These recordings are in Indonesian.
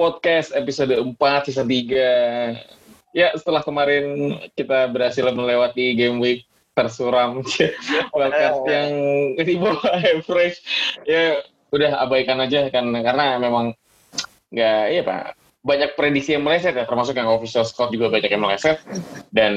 Podcast episode 4 season 3. Ya, setelah kemarin kita berhasil melewati game week tersuram. Wildcard yang di bawah average ya udah abaikan aja kan karena memang nggak iya pak. Banyak prediksi yang meleset ya termasuk yang official score juga banyak yang meleset. Dan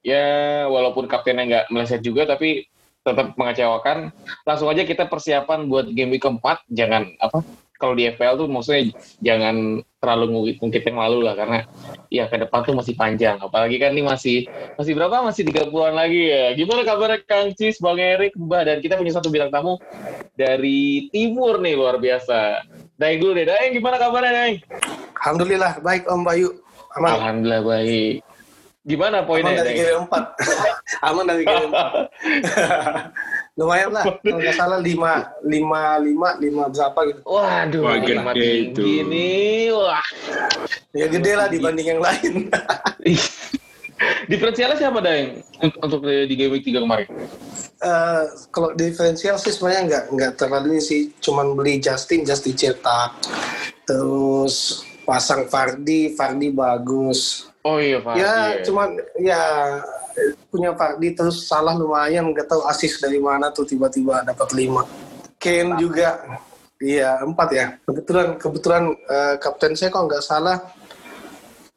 ya walaupun kaptennya nggak meleset juga tapi tetap mengecewakan. Langsung aja kita persiapan buat game week keempat. Jangan apa kalau di FPL tuh maksudnya jangan terlalu ngungkit yang lalu lah karena ya ke depan tuh masih panjang. Apalagi kan ini masih masih berapa? Masih tiga puluhan lagi ya. Gimana kabarnya Kang Cis Bang Erik Mbah? Dan kita punya satu bintang tamu dari timur nih luar biasa. Daeng dulu deh. Daeng gimana kabarnya Daeng? Alhamdulillah baik Om Bayu. Aman? Alhamdulillah baik. Gimana poinnya aman dari game empat. Aman dari game empat lumayan lah kalau nggak salah lima lima lima lima berapa gitu. Waduh Wah, lima gede tinggi itu. nih. Wah. Ya gede lah dibanding yang lain. Diferensialnya siapa Daeng? Untuk, untuk di game week 3 kemarin? Eh, kalau diferensial sih sebenarnya nggak nggak terlalu ini sih. Cuman beli Justin Justin cetak. Terus pasang Fardi Fardi bagus. Oh iya Pak ya Iya. cuman ya punya Fardi terus salah lumayan nggak tahu asis dari mana tuh tiba-tiba dapat lima. Ken juga. Iya empat ya. Kebetulan kebetulan eh, kapten saya kalau nggak salah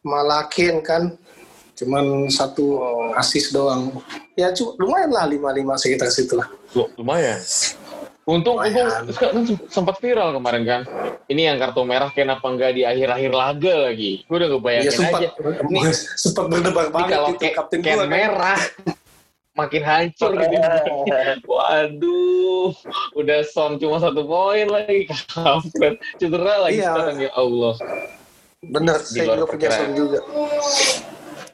malah Ken kan. Cuman satu asis doang. Ya cu- lumayan lah lima lima sekitar situ lah Loh, lumayan. Untung, untung kan sempat viral kemarin kan. Ini yang kartu merah kenapa enggak di akhir-akhir laga lagi? Gue udah ngebayangin ya sempat aja. Ini, sempat berdebar ini banget kalau itu ke, kapten Ken gua kan. merah makin hancur gitu. Waduh, udah son cuma satu poin lagi kampret. Cedera lagi Iya. sekarang ya Allah. bener Di saya juga punya son juga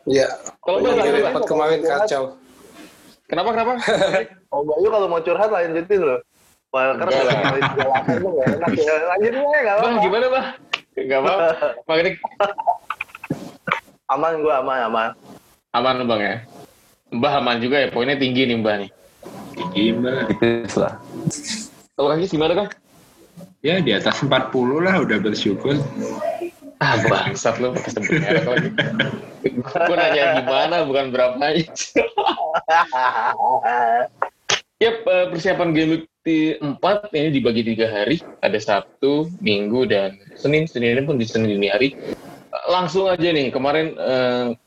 ya Kalau game kenapa? empat kemarin kacau Kenapa kenapa? Om Bayu kalau mau curhat lanjutin loh. Itu enak ya. Nggak Bang, gimana bang? Gak apa-apa. Bang, ini Aman gua aman aman. aman bang ya? Mbah aman juga ya, poinnya tinggi nih mbah nih. Gimana? tipis lah. Kalau kaki gimana kang? Ya di atas 40 lah udah bersyukur. Ah bangsat lu pakai sebut merek lagi. Gue nanya gimana bukan berapa aja. Yap, eh, persiapan game di 4 ini dibagi tiga hari. Ada Sabtu, Minggu, dan Senin. Senin pun di Senin dini hari. Langsung aja nih, kemarin eh,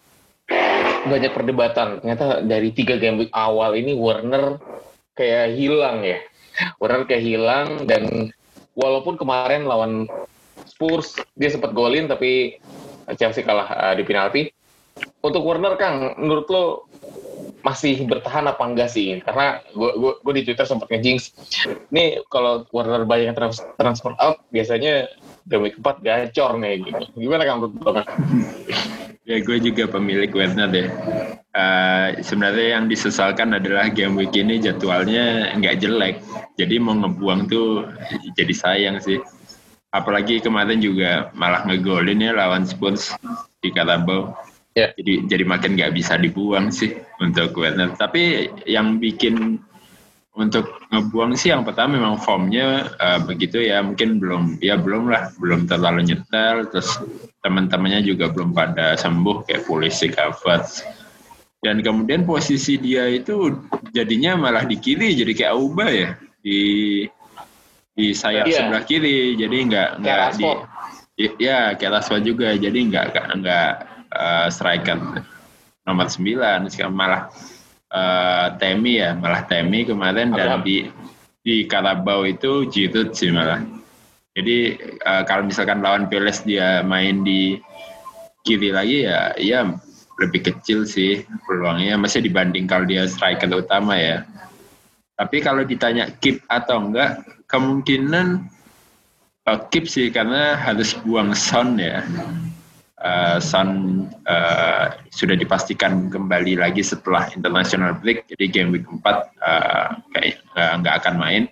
banyak perdebatan. Ternyata dari tiga game week awal ini Warner kayak hilang ya. Warner kayak hilang dan walaupun kemarin lawan Spurs dia sempat golin tapi Chelsea kalah eh, di penalti. Untuk Warner Kang, menurut lo masih bertahan apa enggak sih? Karena gue di Twitter sempat ngejinx. Nih kalau Warner banyak trans- transfer out biasanya week 4 gacor nih gitu. Gimana lo Kang? Ya gue juga pemilik Werner deh. Eh, sebenarnya yang disesalkan adalah game week ini jadwalnya nggak jelek. Jadi mau ngebuang tuh jadi sayang sih. Apalagi kemarin juga malah ngegolin ya lawan Spurs di Carabao. Ya. Jadi jadi makin nggak bisa dibuang sih untuk Werner. Tapi yang bikin untuk ngebuang sih yang pertama memang formnya eh, begitu ya. Mungkin belum ya belum lah. Belum terlalu nyetel. Terus teman-temannya juga belum pada sembuh kayak polisi Havertz dan kemudian posisi dia itu jadinya malah di kiri jadi kayak Auba ya. Di di sayap Iya. sebelah kiri. Jadi nggak nggak di ya- ya kayak Rashford juga. Jadi nggak nggak eh, striker nomor 9 sekarang malah eh, Temi ya malah Temi kemarin dan di di Carabao itu Giroud sih malah. Jadi eh, kalau misalkan lawan Palace dia main di kiri lagi ya ya lebih kecil sih peluangnya. Masih dibanding kalau dia striker utama ya. Tapi kalau ditanya keep atau enggak kemungkinan eh, keep sih karena harus buang Son ya Eh, Son eh, sudah dipastikan kembali lagi setelah international break. Jadi game week 4 eh, kayak eh, nggak akan main.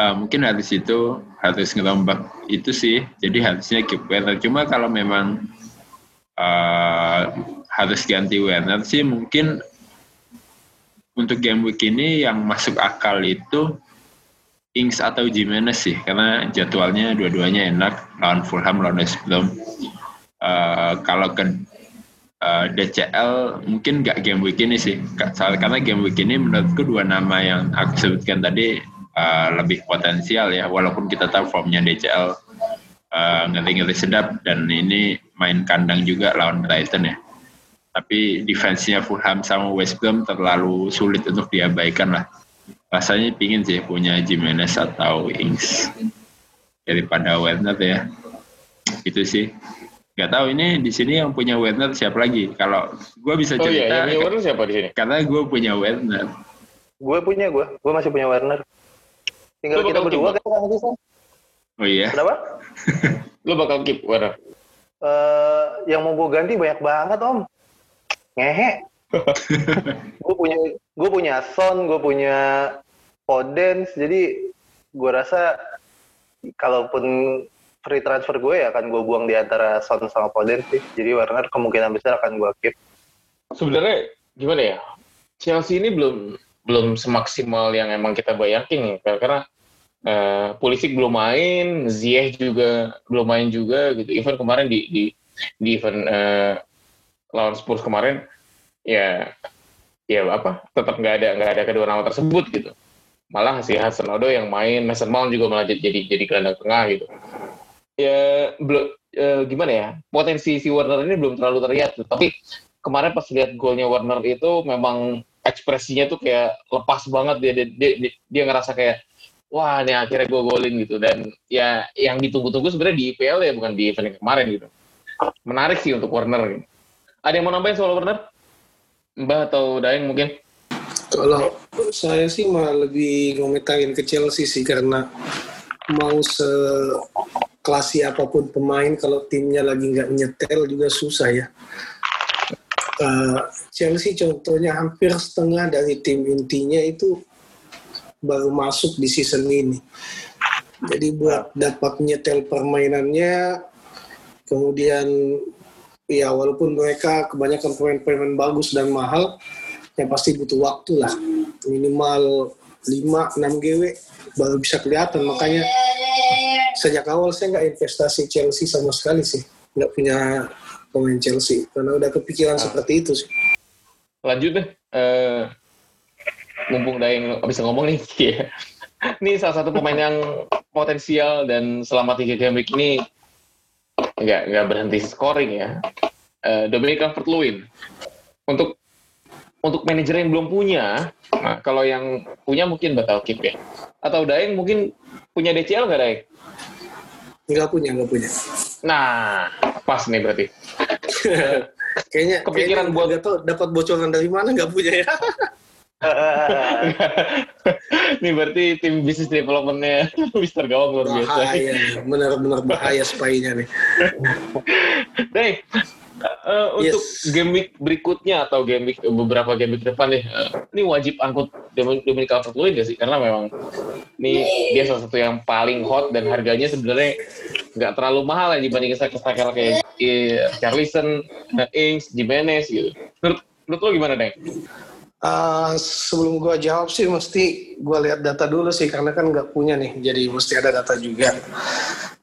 Eh, mungkin harus itu harus ngerombak itu sih. Jadi harusnya keep Werner cuma kalau memang eh, harus ganti Werner sih mungkin untuk game week ini yang masuk akal itu Ings atau Jimenez sih. Karena jadwalnya dua-duanya enak. Lawan Fulham lawan West Brom. Eh, kalau ke eh, DCL mungkin nggak game week ini sih. Karena game week ini menurutku dua nama yang aku sebutkan tadi eh, lebih potensial ya. Walaupun kita tahu formnya DCL eh, ngeri-ngeri sedap dan ini main kandang juga lawan Brighton ya. Tapi defense-nya Fulham sama West Brom terlalu sulit untuk diabaikan lah. Rasanya pingin sih punya Jimenez atau Ings daripada Werner ya. Itu sih nggak tahu ini di sini yang punya Werner siapa lagi kalau gue bisa Oh iya, cerita yang Werner siapa di sini? karena gue punya Werner Gue punya gue, gue masih punya Werner. Tinggal Lu kita berdua kan nanti San. oh iya Kenapa? Lu bakal keep Werner. Eh, yang mau gue ganti banyak banget om. Ngehe. gue punya gue punya Son, gue punya Podens, jadi gue rasa kalaupun free transfer gue ya akan gue buang di antara Son sama Podens sih. Jadi Werner kemungkinan besar akan gue keep. Sebenarnya gimana ya? Chelsea ini belum belum semaksimal yang emang kita bayangin ya. Karena eh, Pulisic belum main, Ziyech juga belum main juga gitu. Even kemarin di di di event eh, lawan Spurs kemarin ya ya apa tetap nggak ada nggak ada kedua nama tersebut gitu malah si Hasan Odo yang main Mason Mount juga jadi jadi, jadi gelandang tengah gitu ya belum eh, gimana ya? Potensi si Warner ini belum terlalu terlihat tuh. tapi kemarin pas lihat golnya Warner itu memang ekspresinya tuh kayak lepas banget. Dia dia, dia, dia- ngerasa kayak wah ini akhirnya gue golin gitu. Dan ya yang ditunggu-tunggu sebenarnya di IPL ya bukan di event kemarin gitu. Menarik sih untuk Warner gitu. ada yang mau nambahin soal Warner Mbah atau Daeng mungkin? Kalau saya sih malah lebih ngomentarin ke Chelsea sih karena mau seklasi apa pun pemain kalau timnya lagi nggak nyetel juga susah ya. Eh, Chelsea contohnya hampir setengah dari tim intinya itu baru masuk di season ini. Jadi buat dapat nyetel permainannya, kemudian ya walaupun mereka kebanyakan pemain-pemain bagus dan mahal, yang pasti butuh waktu lah minimal 5-6 GW baru bisa kelihatan. Makanya sejak awal saya nggak investasi Chelsea sama sekali sih. Nggak punya pemain Chelsea. Karena udah kepikiran seperti itu sih. Lanjut deh. Eh, mumpung nggak bisa ngomong nih. Ya. ini salah satu pemain yang potensial dan selama tiga game week ini nggak nggak berhenti scoring ya. Eh, Dominic Calvert-Lewin. Untuk untuk manajer yang belum punya nah kalau yang punya mungkin bakal keep ya. Atau Daeng mungkin punya DCL nggak Daeng? Nggak punya nggak punya. Nah pas nih berarti. Kayaknya Kepikiran kayaknya buat- tahu dapat bocoran dari mana nggak punya ya. Ini berarti tim bisnis developmentnya Mister Gawang luar biasa. Bahaya benar-benar bahaya spy-nya nih Deng, eh, untuk Yes. game week berikutnya atau game week beberapa game week depan nih, eh, ini wajib angkut Dominic Dominic Calvert-Lewin gak sih? Karena memang ini dia salah satu yang paling hot dan harganya sebenarnya nggak terlalu mahal ya dibandingin striker-striker kayak eh, Charlison, eh, Ings, Jimenez gitu. Menurut, menurut lo gimana, Deng? Ah, sebelum gua jawab sih mesti gua lihat data dulu sih karena kan nggak punya nih jadi mesti ada data juga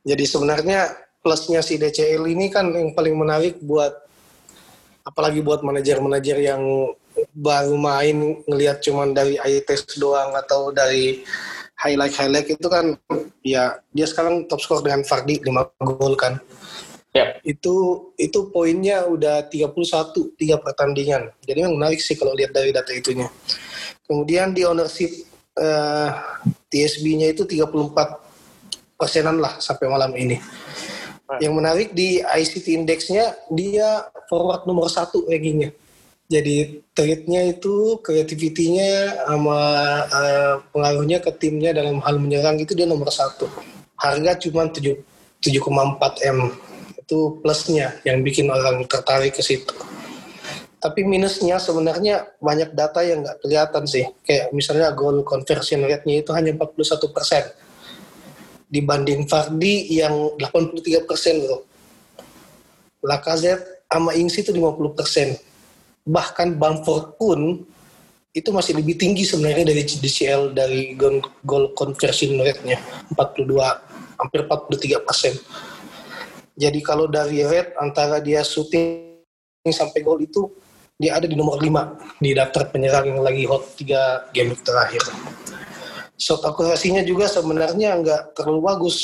jadi sebenarnya plusnya si DCL ini kan yang paling menarik buat apalagi buat manajer-manajer yang baru main ngelihat cuman dari eye test doang atau dari highlight-highlight itu kan ya dia sekarang top skor dengan Fardi 5 gol kan Ya, itu itu poinnya udah 31 tiga pertandingan. Jadi yang menarik sih kalau lihat dari data itunya. Kemudian di ownership eh, TSB-nya itu 34 persenan lah sampai malam ini. Yang menarik di ICT Index-nya dia forward nomor satu rankingnya. Jadi trade-nya itu kreativitinya sama eh, pengaruhnya ke timnya dalam hal menyerang itu dia nomor satu. Harga cuma 7 7,4 m itu plusnya yang bikin orang tertarik ke situ. Tapi minusnya sebenarnya banyak data yang nggak kelihatan sih. Kayak misalnya goal conversion rate-nya itu hanya 41 persen. Dibanding Fardi yang 83 persen bro. Lacazette sama Ings itu 50 persen. Bahkan Bamford pun itu masih lebih tinggi sebenarnya dari DCL dari goal conversion rate-nya 42 hampir 43 persen. Jadi kalau dari rate antara dia shooting sampai gol itu dia ada di nomor 5 di daftar penyerang yang lagi hot 3 game terakhir. Shot akurasinya juga sebenarnya nggak terlalu bagus.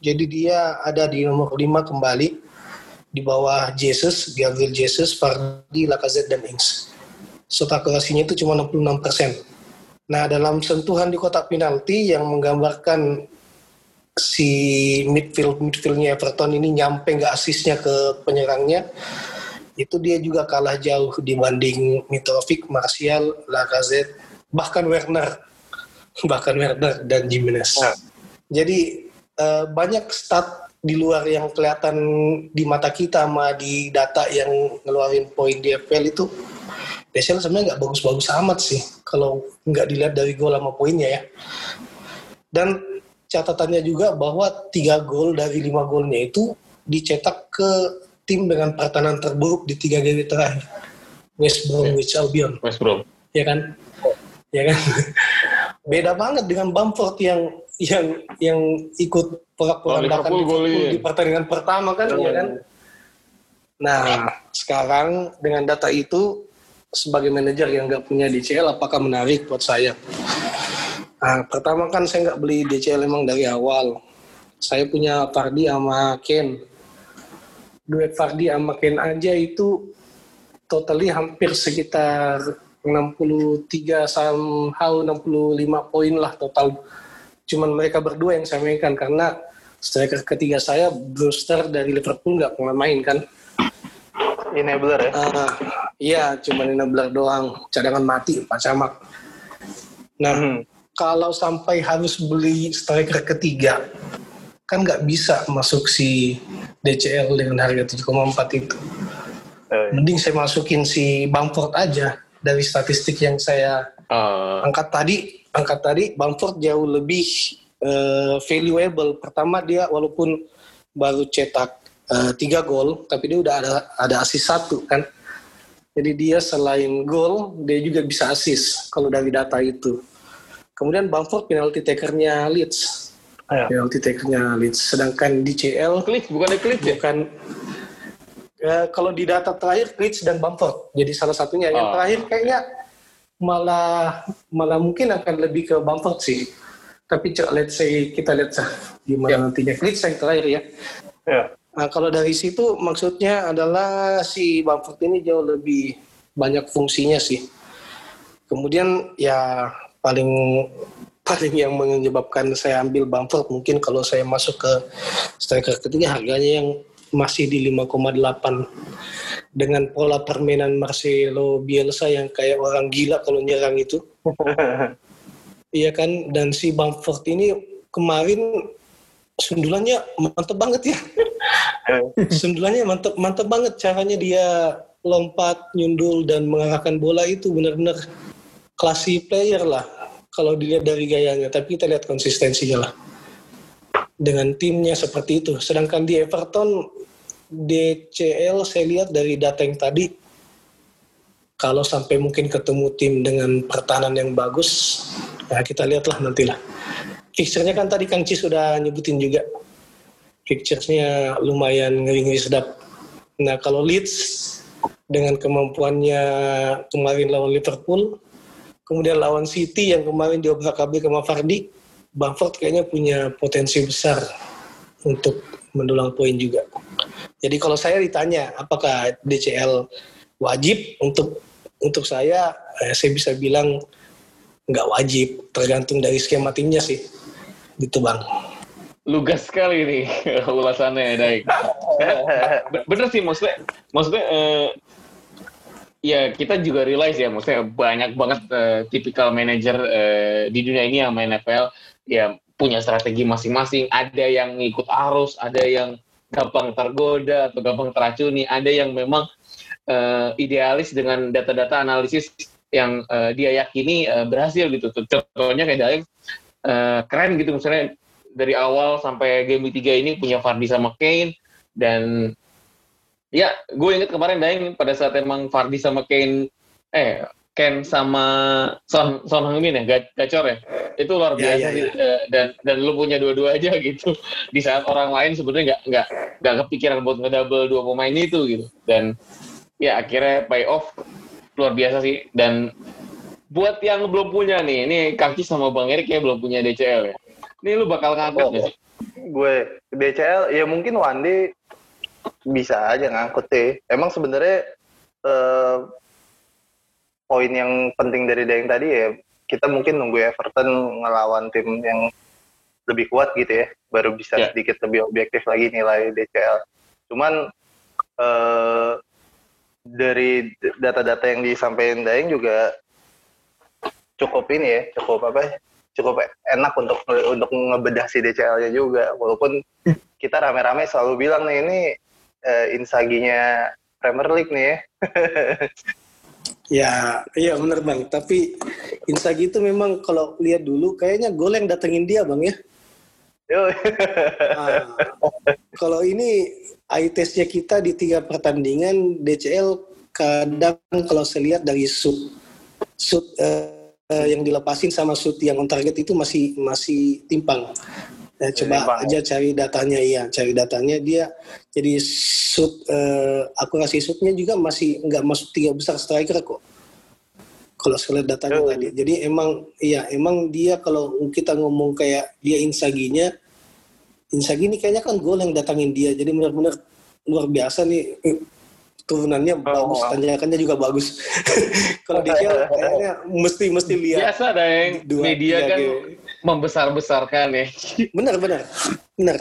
Jadi dia ada di nomor 5 kembali di bawah Jesus, Gabriel Jesus, Fardi, Lacazette, dan Ings shot akurasinya itu cuma 66 persen. Nah, dalam sentuhan di kotak penalti yang menggambarkan si midfield midfieldnya Everton ini nyampe nggak asisnya ke penyerangnya, itu dia juga kalah jauh dibanding Mitrovic, Martial, Lacazette, bahkan Werner, bahkan Werner dan Jimenez. Nah. Jadi uh, banyak stat di luar yang kelihatan di mata kita sama di data yang ngeluarin poin di FPL itu Desiel sebenarnya nggak bagus-bagus amat sih kalau nggak dilihat dari gol sama poinnya ya. Dan catatannya juga bahwa tiga gol dari lima golnya itu dicetak ke tim dengan pertahanan terburuk di tiga game terakhir. West Bromwich Albion. West Brom. Ya kan? Ya kan? Beda banget dengan Bamford yang yang yang ikut porak-porandakan oh, di, di pertandingan pertama kan, oh. ya kan? Nah, sekarang dengan data itu sebagai manajer yang nggak punya DCL apakah menarik buat saya? Nah, pertama kan saya nggak beli DCL emang dari awal. Saya punya Fardi sama Ken. Duet Fardi sama Ken aja itu totally hampir sekitar 63 somehow 65 poin lah total. Cuman mereka berdua yang saya mainkan karena striker ketiga saya Brewster dari Liverpool nggak pernah main kan enabler ya? Uh, iya, cuma enabler doang. Cadangan mati, Pak Camak. Nah, hmm. kalau sampai harus beli striker ketiga, kan nggak bisa masuk si DCL dengan harga 7,4 itu. Uh, Mending saya masukin si Bamford aja dari statistik yang saya uh. angkat tadi. Angkat tadi, Bamford jauh lebih uh, valuable. Pertama dia walaupun baru cetak uh, tiga gol, tapi dia udah ada ada asis satu kan. Jadi dia selain gol, dia juga bisa asis kalau dari data itu. Kemudian Bamford penalti takernya Leeds. Ya. Penalti takernya Leeds. Sedangkan di CL... Leeds, bukan Leeds ya? Bukan. Uh, kalau di data terakhir Leeds dan Bamford. Jadi salah satunya. Oh. Yang terakhir kayaknya malah malah mungkin akan lebih ke Bamford sih. Tapi let's say kita lihat sah gimana ya. nantinya. Leeds yang terakhir ya. Ya. Nah, kalau dari situ maksudnya adalah si Bamford ini jauh lebih banyak fungsinya sih. Kemudian ya paling paling yang menyebabkan saya ambil Bamford mungkin kalau saya masuk ke striker ketiga harganya yang masih di 5,8 dengan pola permainan Marcelo Bielsa yang kayak orang gila kalau nyerang itu. iya kan dan si Bamford ini kemarin sundulannya mantep banget ya. sundulannya mantep mantep banget caranya dia lompat, nyundul dan mengarahkan bola itu benar-benar klasi player lah kalau dilihat dari gayanya. Tapi kita lihat konsistensinya lah dengan timnya seperti itu. Sedangkan di Everton DCL saya lihat dari data yang tadi kalau sampai mungkin ketemu tim dengan pertahanan yang bagus, ya kita lihatlah nantilah fixture-nya kan tadi Kang Cis sudah nyebutin juga. Fixture-nya lumayan ngeri-ngeri sedap. Nah, kalau Leeds dengan kemampuannya kemarin lawan Liverpool, kemudian lawan City yang kemarin diobrak-abrik sama Fardi, Bamford kayaknya punya potensi besar untuk mendulang poin juga. Jadi kalau saya ditanya apakah DCL wajib untuk untuk saya, eh, saya bisa bilang nggak wajib, tergantung dari skema timnya sih gitu bang lugas sekali nih ulasannya Daik. Bener sih maksudnya, maksudnya uh, ya kita juga realize ya, maksudnya banyak banget uh, tipikal manajer uh, di dunia ini yang main NFL ya punya strategi masing-masing. Ada yang ngikut arus, ada yang gampang tergoda atau gampang teracuni, ada yang memang uh, idealis dengan data-data analisis yang uh, dia yakini uh, berhasil gitu. Contohnya kayak Daik uh, keren gitu misalnya dari awal sampai game tiga ini punya Fardi sama Kane dan ya gue inget kemarin Daeng pada saat emang Fardi sama Kane eh Ken sama Son Son Heung-min ya, Ga- gacor ya. Itu luar Ya, biasa ya, sih. ya. Eh, Dan dan lu punya dua-dua aja gitu. Di saat orang lain sebenarnya nggak nggak nggak kepikiran buat ngedouble dua pemain itu gitu. Dan ya akhirnya pay off luar biasa sih. Dan buat yang belum punya nih, ini Kaki sama Bang Erik ya belum punya DCL ya. Ini lu bakal ngangkat Oh. sih? gue DCL ya mungkin day bisa aja ngangkut deh. Emang sebenarnya eh, poin yang penting dari Daeng tadi ya kita mungkin nunggu Everton ngelawan tim yang lebih kuat gitu ya, baru bisa Ya. sedikit lebih objektif lagi nilai DCL. Cuman eh, dari data-data yang disampaikan Daeng juga cukup ini ya, cukup apa? ya, Cukup enak untuk untuk ngebedah si DCL-nya juga. Walaupun kita rame-rame selalu bilang nih ini eh, insaginya Premier League nih ya. Ya, iya bener bang. Tapi Inzaghi itu memang kalau lihat dulu kayaknya gol yang datengin dia bang ya. Yo. Ah, kalau ini eye testnya kita di tiga pertandingan DCL kadang kalau saya lihat dari shoot shoot eh, eh, yang dilepasin sama shoot yang on target itu masih masih timpang. Ya, coba Timpang, aja cari datanya iya, cari datanya dia jadi shoot eh, akurasi shootnya juga masih nggak masuk tiga besar striker kok. Kalau saya lihat datanya Oh. tadi. Jadi emang iya emang dia kalau kita ngomong kayak dia insaginya Inzaghi ini kayaknya kan gol yang datangin dia. Jadi benar-benar luar biasa nih. Eh, Turunannya bagus, wow. tanjakannya juga bagus. Kalau dia kayaknya mesti mesti lihat. Biasa Dua, media kan game. Membesar-besarkan ya. Benar benar. Benar.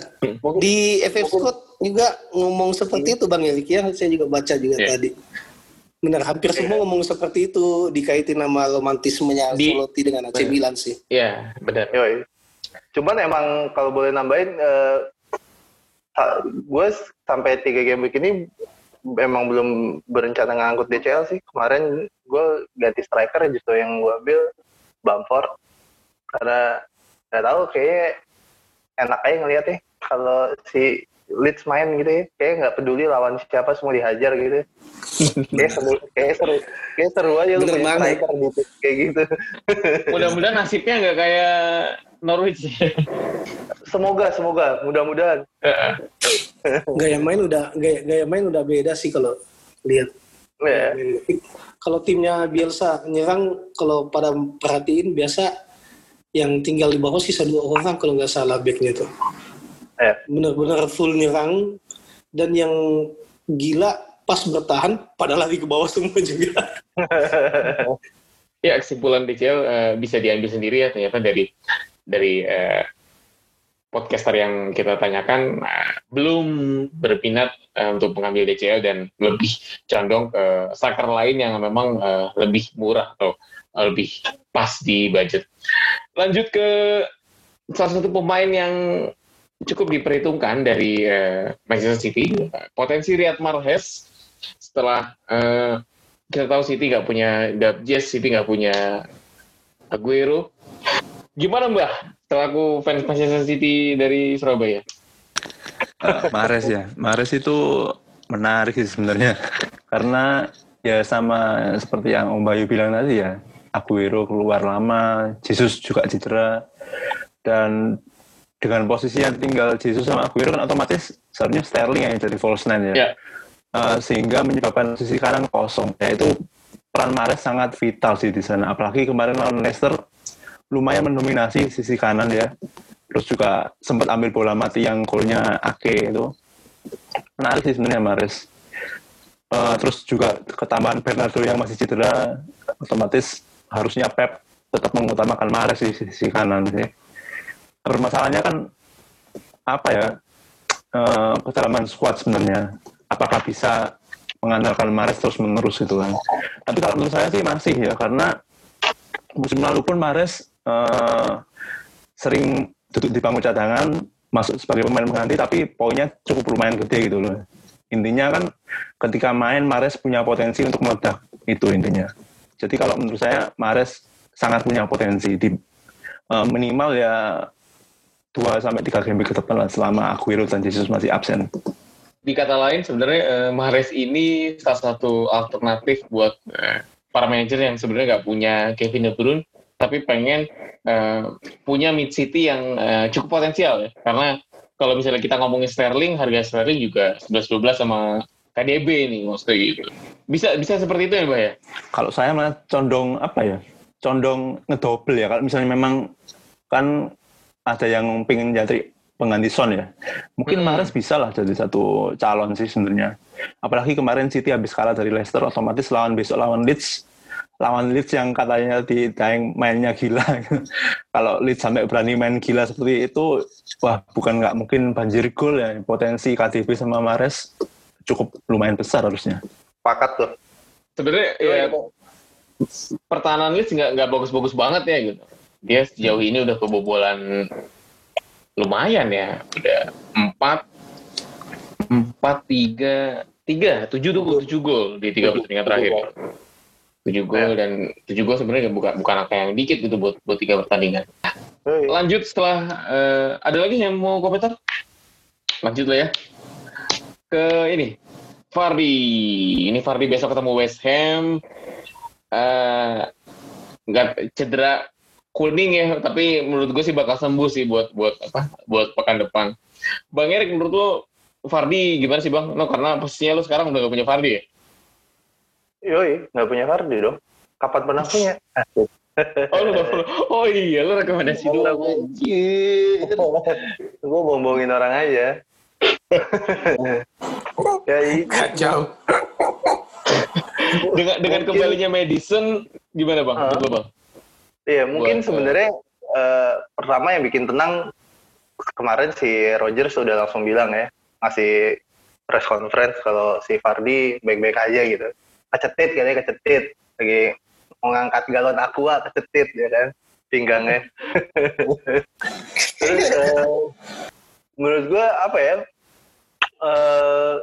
Di FF Scott juga ngomong seperti itu Bang Erik ya. Saya juga baca juga Iya. tadi. Benar, hampir semua ngomong seperti itu dikaitin sama romantismenya Di- Ancelotti dengan AC Milan sih. Iya, benar. Yoi. Cuman emang kalau boleh nambahin, eh, sa- gue sampai tiga game week ini emang belum berencana ngangkut DCL sih. Kemarin gue ganti striker justru yang gue ambil Bamford karena nggak tahu kayaknya enak aja ngeliatnya kalau si Leeds main gitu ya, kayak nggak peduli lawan siapa semua dihajar gitu. kayak seru, kayak seru, kayak seru aja lu punya banget. striker gitu, kayak gitu. Mudah-mudahan nasibnya nggak kayak Norwich. Semoga, semoga, mudah-mudahan. Gaya main udah gaya, gaya main udah beda sih kalau lihat. Ya. Kalau timnya Bielsa nyerang, kalau pada perhatiin biasa yang tinggal di bawah sisa dua orang kalau nggak salah backnya tuh. Ya. Bener-bener full nyerang dan yang gila pas bertahan pada lari ke bawah semua juga. ya kesimpulan DCL eh, bisa diambil sendiri ya ternyata dari dari eh, podcaster yang kita tanyakan eh, belum berminat eh, untuk mengambil DCL dan lebih condong ke striker lain yang memang eh, lebih murah atau lebih pas di budget. Lanjut ke salah satu pemain yang cukup diperhitungkan dari eh, Manchester City, potensi Riyad Mahrez setelah eh, kita tahu City nggak punya Dabjes, City nggak punya Aguero. Gimana Mbak? Setelah aku fans Manchester City dari Surabaya. Ah, Mahrez ya. Mahrez itu menarik sih sebenarnya. Karena ya sama seperti yang Om Bayu bilang tadi ya. Aguero keluar lama, Jesus juga cedera. Dan dengan posisi yang tinggal Jesus sama Aguero kan otomatis seharusnya Sterling yang jadi false nine ya. Ya. Uh, sehingga menyebabkan sisi kanan kosong. Ya itu peran Mahrez sangat vital sih di sana. Apalagi kemarin lawan Leicester lumayan mendominasi sisi kanan ya. Terus juga sempat ambil bola mati yang golnya Ake itu. Menarik sih sebenarnya Mahrez. Uh, terus juga ketambahan Bernardo yang masih cedera, otomatis harusnya Pep tetap mengutamakan Mahrez di sisi kanan sih. Permasalahannya kan apa ya? Uh, kedalaman squad sebenarnya. Apakah bisa mengandalkan Mahrez terus menerus gitu kan? Tapi kalau menurut saya sih masih ya karena musim lalu pun Mahrez uh, sering duduk di bangku cadangan masuk sebagai pemain pengganti tapi poinnya cukup lumayan gede gitu loh. Intinya kan ketika main Mares punya potensi untuk meledak. Itu intinya. Jadi kalau menurut saya Mares sangat punya potensi di uh, minimal ya 2 sampai 3 game ke depan lah selama Aguero dan Jesus masih absen. Di kata lain sebenarnya eh, Mahrez ini salah satu alternatif buat eh, para manajer yang sebenarnya nggak punya Kevin De Bruyne tapi pengen uh, punya mid city yang uh, cukup potensial ya karena kalau misalnya kita ngomongin Sterling harga Sterling juga 11-12 sama KDB nih maksudnya gitu bisa bisa seperti itu ya Mbak ya Kalau saya malah condong apa ya? Condong ngedouble ya. Kalau misalnya memang kan ada yang pengen jadi pengganti Son ya. Mungkin Hmm. Mahrez bisa lah jadi satu calon sih sebenarnya. Apalagi kemarin City habis kalah dari Leicester, otomatis lawan besok lawan Leeds. Lawan Leeds yang katanya di Daeng mainnya gila. Kalau Leeds sampai berani main gila seperti itu, wah bukan nggak mungkin banjir gol ya. Potensi KDB sama Mahrez cukup lumayan besar harusnya. Pakat tuh. sebenarnya ya pertahanan Leeds nggak nggak bagus-bagus banget ya gitu dia sejauh ini udah kebobolan lumayan ya udah empat empat tiga tiga tujuh tuh tujuh gol di tiga pertandingan terakhir tujuh gol dan tujuh gol sebenarnya bukan bukan angka yang dikit gitu buat buat tiga pertandingan. Lanjut setelah eh, ada lagi yang mau komentar? Lanjut lah ya. Ke ini Fardi. Ini Fardi besok ketemu West Ham. Eh nggak cedera kuning ya tapi menurut gue sih bakal sembuh sih buat buat apa buat pekan depan. Bang Erik menurut lo Fardi gimana sih Bang? No, karena posisinya lo sekarang udah gak punya Fardi ya? Yoi, nggak punya Fardi dong. Kapan pernah punya? Oh, lu oh iya, lo rekomendasi doang. Anjir. gue bohong-bohongin orang aja. ya i- Kacau. Dengan dengan Mungkin- kembalinya Madison gimana Bang? Ah. Menurut lo, Bang? Iya, mungkin Buat, sebenarnya eh, pertama yang bikin tenang kemarin si Rogers sudah langsung bilang ya, ngasih press conference kalau si Fardi baik-baik aja gitu. Kecetit katanya kecetit, lagi mau ngangkat galon aqua kecetit ya kan, pinggangnya. Terus eh, menurut gua apa ya? eh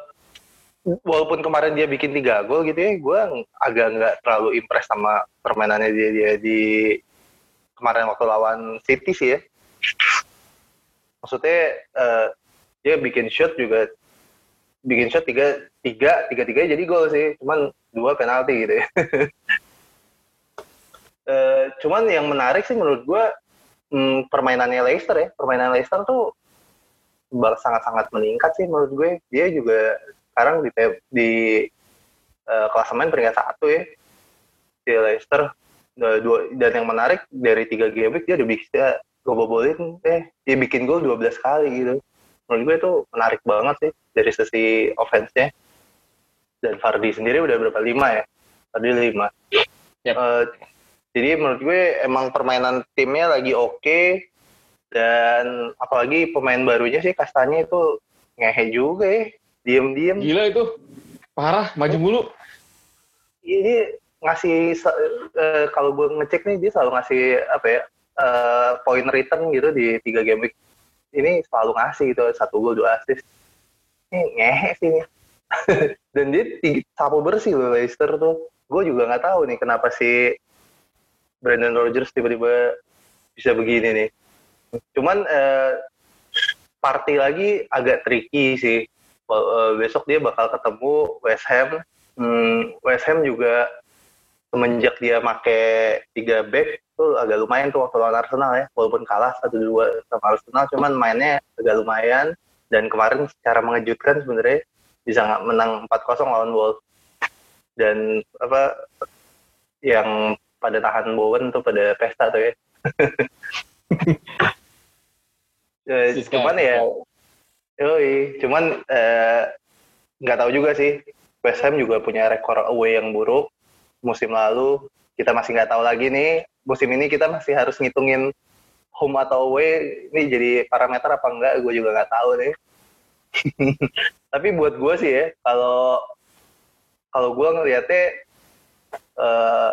walaupun kemarin dia bikin tiga gol gitu ya, gue agak nggak terlalu impress sama permainannya dia dia di kemarin waktu lawan City sih ya. Maksudnya eh, dia bikin shot juga bikin shot tiga tiga tiga tiga jadi gol sih, cuman dua penalti gitu ya. Eh, cuman yang menarik sih menurut gue hmm, permainannya Leicester ya, permainan Leicester tuh sangat-sangat meningkat sih menurut gue. Dia juga sekarang di di eh, klasemen peringkat satu ya di Leicester Nah, dua, dan yang menarik dari tiga game week dia udah bisa ngebobolin eh dia bikin gol 12 kali gitu menurut gue itu menarik banget sih dari sisi offense-nya dan Fardi sendiri udah berapa? Lima ya? Fardi lima. Yap. Eh, jadi menurut gue emang permainan timnya lagi oke dan apalagi pemain barunya sih Kastanya itu ngehe juga ya diem-diem. Gila itu. Parah, maju mulu. ini ngasih eh, kalau gue ngecek nih dia selalu ngasih apa ya eh, point return gitu di tiga game week. Ini selalu ngasih gitu satu gol dua assist. Ini ngehe sih ini dan dia tiga, sapu bersih loh Leicester tuh. Gue juga nggak tahu nih kenapa si Brandon Rodgers tiba-tiba bisa begini nih. Cuman eh, party lagi agak tricky sih. Eh, besok dia bakal ketemu West Ham. Hmm, West Ham juga semenjak dia make tiga back tuh agak lumayan tuh waktu lawan Arsenal ya. Walaupun kalah satu dua sama Arsenal cuman mainnya agak lumayan. Dan kemarin secara mengejutkan sebenarnya bisa nggak menang 4-0 lawan Wolves dan apa yang pada tahan Bowen tuh pada pesta tuh ya Ya, cuman ya Yoi, cuman eh, nggak tahu juga sih. West Ham juga punya rekor away yang buruk musim lalu. Kita masih nggak tahu lagi nih. Musim ini kita masih harus ngitungin home atau away. Ini jadi parameter apa enggak? Gue juga nggak tahu nih. Tapi buat gue sih ya, kalau kalau gue ngelihatnya eh,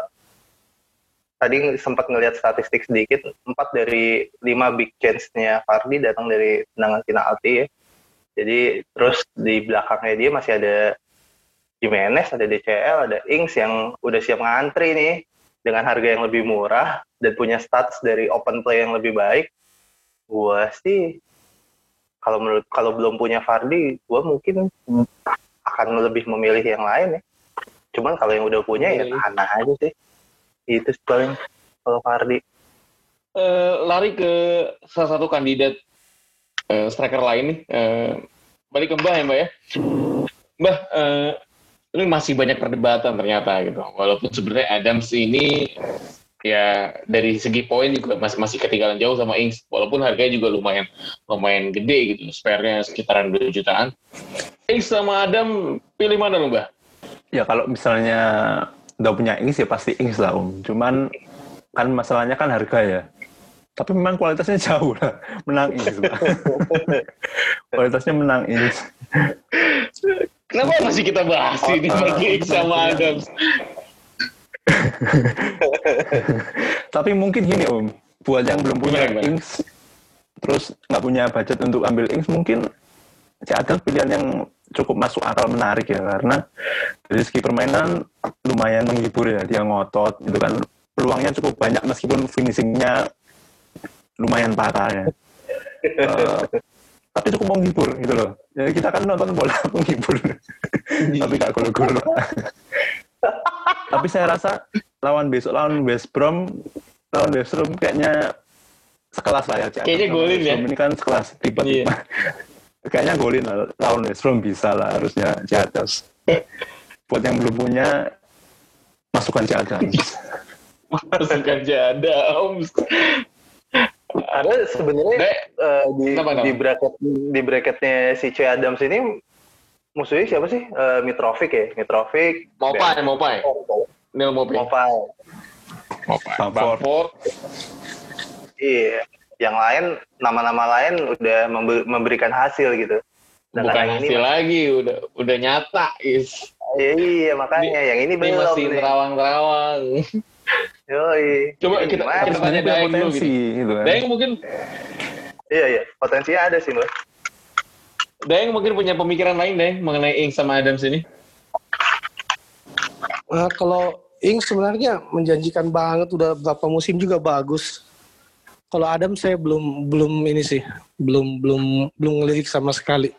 tadi sempat ngelihat statistik sedikit, empat dari lima big chance-nya Fardi datang dari tendangan penalti ya. Jadi terus di belakangnya dia masih ada Jimenez, ada DCL, ada Ings yang udah siap ngantri nih dengan harga yang lebih murah dan punya stats dari open play yang lebih baik. Gua sih kalau menurut kalau belum punya Fardi, gua mungkin akan lebih memilih yang lain ya. Cuman kalau yang udah punya ya Iya, iya. tahan aja sih. Itu paling kalau Fardi. Eh, lari ke salah satu kandidat eh, striker lain nih. Eh, balik ke Mbah ya Mbak ya. Mbah, eh, ini masih banyak perdebatan ternyata gitu. Walaupun sebenarnya Adams ini ya dari segi poin juga masih masih ketinggalan jauh sama Ings. Walaupun harganya juga lumayan lumayan gede gitu. Spare-nya sekitaran 2 jutaan. Ings sama Adam pilih mana lu Mbah? Ya kalau misalnya udah punya Ings ya pasti Ings lah Om. Cuman kan masalahnya kan harga ya. Tapi memang kualitasnya jauh lah. Menang Ings. Kualitasnya menang Ings. Kenapa masih kita bahas ini bagi Ings sama Adams? Tapi mungkin gini Om. Buat yang belum punya Gimana, gimana? Ings, terus nggak punya budget untuk ambil Ings, mungkin Adams pilihan yang cukup masuk akal menarik ya. Karena dari segi permainan lumayan menghibur ya. Dia ngotot gitu kan. Peluangnya cukup banyak meskipun finishingnya lumayan parah ya. Eh, tapi cukup menghibur gitu loh. Jadi kita kan nonton bola menghibur. tapi gak gol-gol. tapi saya rasa lawan besok lawan West Brom lawan West Brom kayaknya sekelas lah ya. Cak. Kayaknya golin ya. Ini kan sekelas tiba-tiba. kayaknya golin lah. lawan West Brom bisa lah harusnya Ciadas. Buat yang belum punya masukkan Ciadas. Masukkan jada, Om. Ada sebenarnya eh, di Kenapa, kenapa? di bracket di bracketnya si Che Adams ini musuhnya siapa sih? Eh, Mitrovic ya, Mitrovic. Mopai, Mopai. Neil Mopai. Mopai. Mopai. Bamford. Iya. Yang lain nama-nama lain udah membe- memberikan hasil gitu. Sedangkan Bukan yang ini hasil lagi, udah udah nyata, is. Iya, iya makanya yang ini Ini belum masih terawang-terawang. Yoi. Coba kita- gimana? kita- punya Daeng dulu potensi gitu kan. Daeng mungkin Iya iya, potensinya ada sih, Mbak. Daeng mungkin punya pemikiran lain deh mengenai Ings sama Adams ini. Nah, kalau Ings sebenarnya menjanjikan banget udah berapa musim juga bagus. Kalau Adam saya belum belum ini sih, belum belum belum ngelirik sama sekali.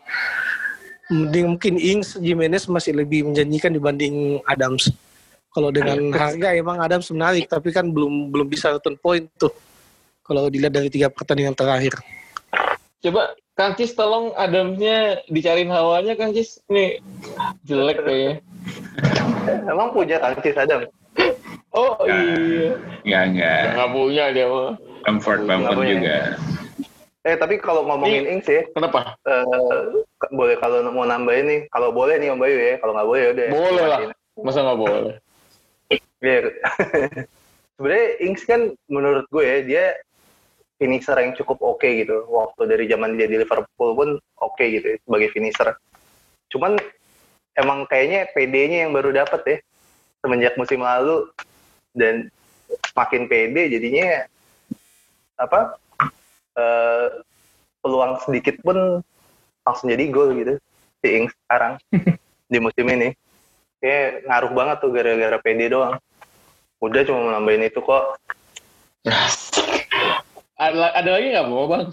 Mending mungkin Ings Jimenez masih lebih menjanjikan dibanding Adams. Kalau dengan harga emang Adams menarik, tapi kan belum belum bisa return point tuh. Kalau dilihat dari tiga pertandingan terakhir. Coba Kang Cis tolong Adamsnya dicariin hawanya Kang Cis. Ini jelek kayaknya. Emang punya tangkis Adam? Oh iya. Enggak, enggak. Nggak punya dia mah. Comfort Bamford Nggak punya. juga. Eh tapi kalau ngomongin Ings ya, Kenapa? eh, k- boleh kalau mau nambahin nih, kalau boleh nih Om Bayu ya, kalau nggak boleh ya udah. Boleh lah. Masa nggak boleh? Iya. Sebenarnya Ings kan menurut gue ya, dia finisher yang cukup oke gitu. Waktu dari zaman dia di Liverpool pun oke gitu ya, sebagai finisher. Cuman emang kayaknya PD-nya yang baru dapet ya semenjak musim lalu. Dan makin PD jadinya apa eh, peluang sedikit pun langsung jadi gol gitu si Ings sekarang di musim ini. Kayak ngaruh banget tuh gara-gara PD doang. Udah cuma nambahin itu kok Ada, ada lagi nggak mau bang?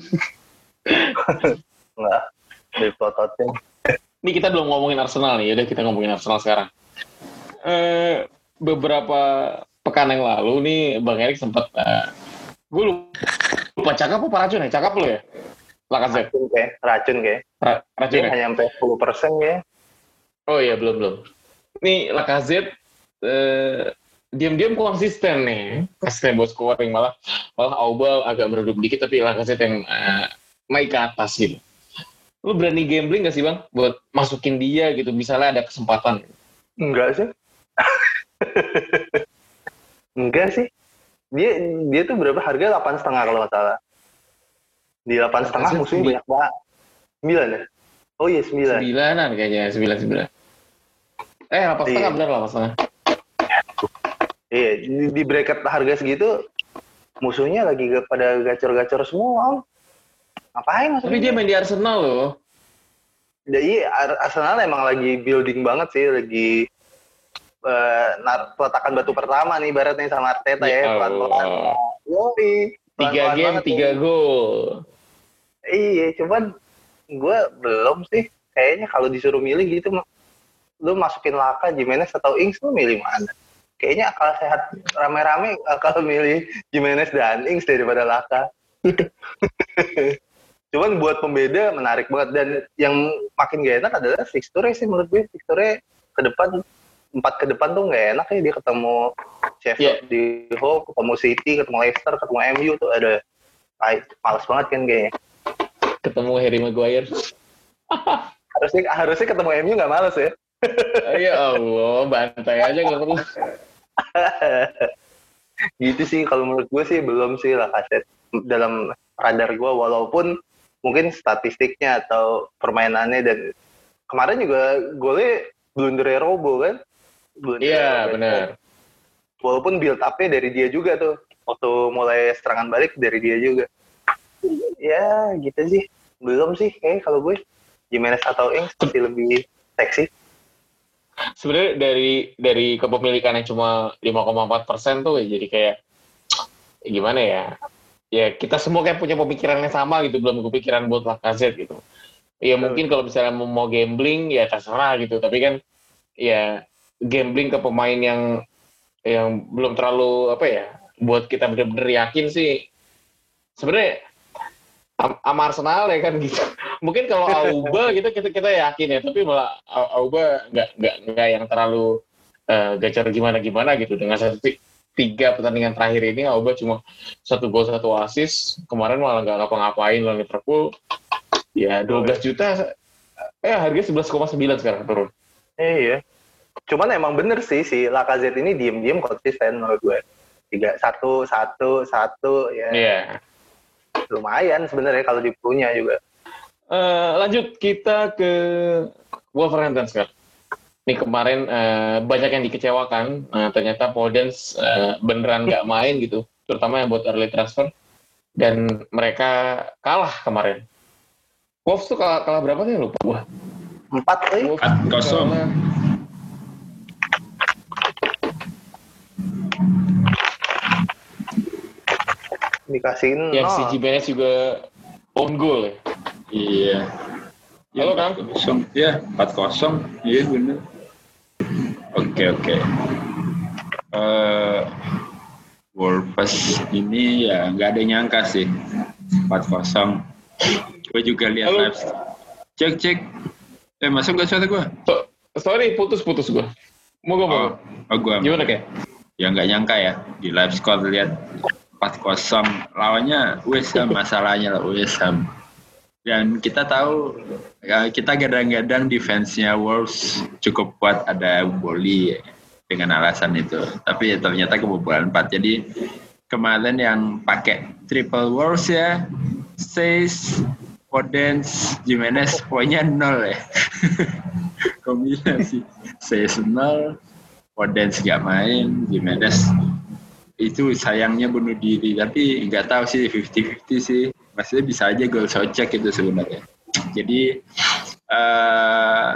nggak di plototin Ini kita belum ngomongin Arsenal nih, udah kita ngomongin Arsenal sekarang. Eh, beberapa pekan yang lalu nih Bang Erik sempat, eh, gue lupa cakap apa racun ya? Cakap lo ya? Lacazette, racun kayak racun kayak Ra- racun ya? hanya sampai 10 persen ya Oh iya belum belum. Ini Lacazette eh, diam-diam konsisten nih, konsisten buat scoring malah malah Auba agak meredup dikit tapi Lacazette yang eh, naik ke atas gitu. Lu berani gambling gak sih bang? Buat masukin dia gitu misalnya ada kesempatan? enggak sih. Enggak sih. Dia dia tuh berapa? Harga delapan setengah kalau nggak salah. Di delapan setengah musuhnya banyak banget. Sembilan ya? Oh iya sembilan. Sembilanan kayaknya sembilan sembilan. Eh apa setengah Iya. benar lah setengah. Iya di, di bracket harga segitu musuhnya lagi pada gacor-gacor semua Om. ngapain masukin Tapi dia main di Arsenal loh. Ya, iya, Ar- Arsenal emang lagi building banget sih, lagi eh, nar- peletakan batu pertama nih ibaratnya sama Arteta Ya ya, pelan-pelan. Yoi, Tiga game tiga gol. Iya, cuman gue belum sih. Kayaknya kalau disuruh milih gitu, lu masukin Laka, Jimenez atau Ings lu milih mana? Kayaknya akal sehat rame-rame akal milih Jimenez dan Ings daripada Laka. Cuman buat pembeda menarik banget dan yang makin gak enak adalah fixture sih menurut gue fixture ke depan empat ke depan tuh nggak enak ya dia ketemu Sheffield Yeah. di Hull, ketemu City, ketemu Leicester, ketemu MU tuh ada ay, males banget kan kayaknya. Ketemu Harry Maguire. Harusnya harusnya ketemu MU nggak males ya. ya Allah, bantai aja nggak perlu. gitu sih kalau menurut gue sih belum sih lah kaset dalam radar gue walaupun mungkin statistiknya atau permainannya dan kemarin juga golnya blunder Robo kan? Iya, benar. walaupun build up-nya dari dia juga tuh waktu mulai serangan balik dari dia juga. Ya gitu sih. Belum sih kayak kalau gue Jimenez atau Ings masih lebih seksi Sebenarnya dari dari kepemilikan yang cuma 5,4 persen tuh ya jadi kayak ya gimana ya? Ya kita semua kayak punya pemikiran yang sama gitu, belum kepikiran buat Lacazette gitu. Ya mungkin kalau misalnya mau, gambling ya terserah gitu, tapi kan ya gambling ke pemain yang yang belum terlalu apa ya buat kita bener-bener yakin sih sebenarnya am- sama Arsenal ya kan gitu mungkin kalau Auba gitu kita kita yakin ya tapi malah Au- Auba nggak nggak nggak yang terlalu eh, gacor gimana gimana gitu dengan satu ti- tiga pertandingan terakhir ini Auba cuma satu gol satu assist kemarin malah nggak ngapa-ngapain lawan Liverpool ya 12 juta eh harganya 11,9 sekarang turun Iya. Cuman emang bener sih si Lacazette ini diem-diem konsisten menurut gue. Tiga satu satu satu ya Iya. lumayan sebenarnya kalau dipunya juga. Eh, lanjut kita ke Wolverhampton sekarang. Ini kemarin eh, banyak yang dikecewakan. Eh, ternyata Podence eh, beneran nggak main gitu, terutama yang buat early transfer. Dan mereka kalah kemarin. Wolves tuh kalah, kalah berapa sih lupa gua. Empat 4-0. kalah- dikasihin Yang si nol. Jimenez juga own goal ya. Iya. Ya, Halo, Kang. 4-0. Ya, 4-0. Iya, bener. Oke, oke. Eh, Wolves ini ya nggak ada yang nyangka sih. 4-0. Gue juga lihat live. Cek, cek. Eh, masuk gak suara gue? So- sorry, putus-putus gua. Mau gua mau. Oh, oh gue. Gimana kayak? Ya nggak nyangka ya. Di live score lihat 4-0. Lawannya West Ham masalahnya lah West Ham. Dan kita tahu ya kita gadang-gadang defense-nya Wolves cukup kuat ada Boli dengan alasan itu. Tapi ya ternyata kebobolan 4. Jadi kemarin yang pakai triple Wolves ya, Says, Podence, Jimenez poinnya nol ya. Kombinasi Says nol, Podence nggak main, Jimenez itu sayangnya bunuh diri tapi nggak tahu sih 50-50 sih maksudnya bisa aja gol socek itu sebenarnya. Jadi eh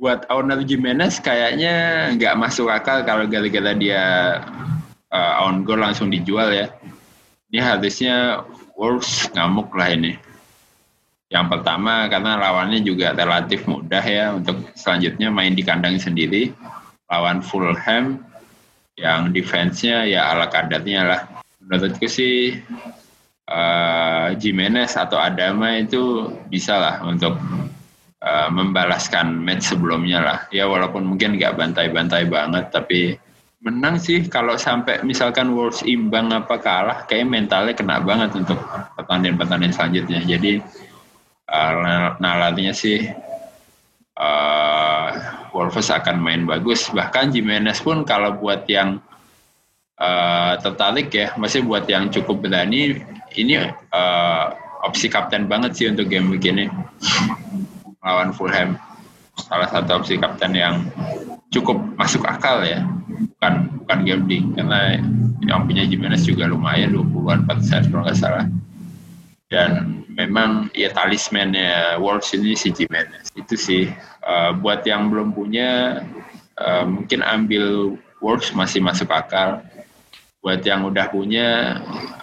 buat owner Jimenez kayaknya nggak masuk akal kalau gara-gara dia eh, own goal langsung dijual ya. Ini harusnya Wolves ngamuk lah ini. Yang pertama karena lawannya juga relatif mudah ya untuk selanjutnya main di kandang sendiri. Lawan Fulham yang defense-nya ya ala kadarnya lah. Menurutku sih eh, Jimenez atau Adama itu bisa lah untuk eh, membalaskan match sebelumnya lah. Ya walaupun mungkin nggak bantai-bantai banget, tapi menang sih kalau sampai misalkan Wolves imbang apa kalah, kayak mentalnya kena banget untuk pertandingan-pertandingan selanjutnya. Jadi eh, nalarnya sih eh Wolves akan main bagus. Bahkan Jimenez pun kalau buat yang eh, tertarik ya, masih buat yang cukup berani, ini eh, opsi kapten banget sih untuk game begini lawan Fulham. Salah satu opsi kapten yang cukup masuk akal ya, bukan bukan gambling karena yang punya Jimenez juga lumayan 20-an persen kalau nggak salah. Dan memang ya talismannya Wolves ini si Jimenez. Itu sih Uh, buat yang belum punya uh, mungkin ambil Wolves masih masuk akal. Buat yang udah punya uh,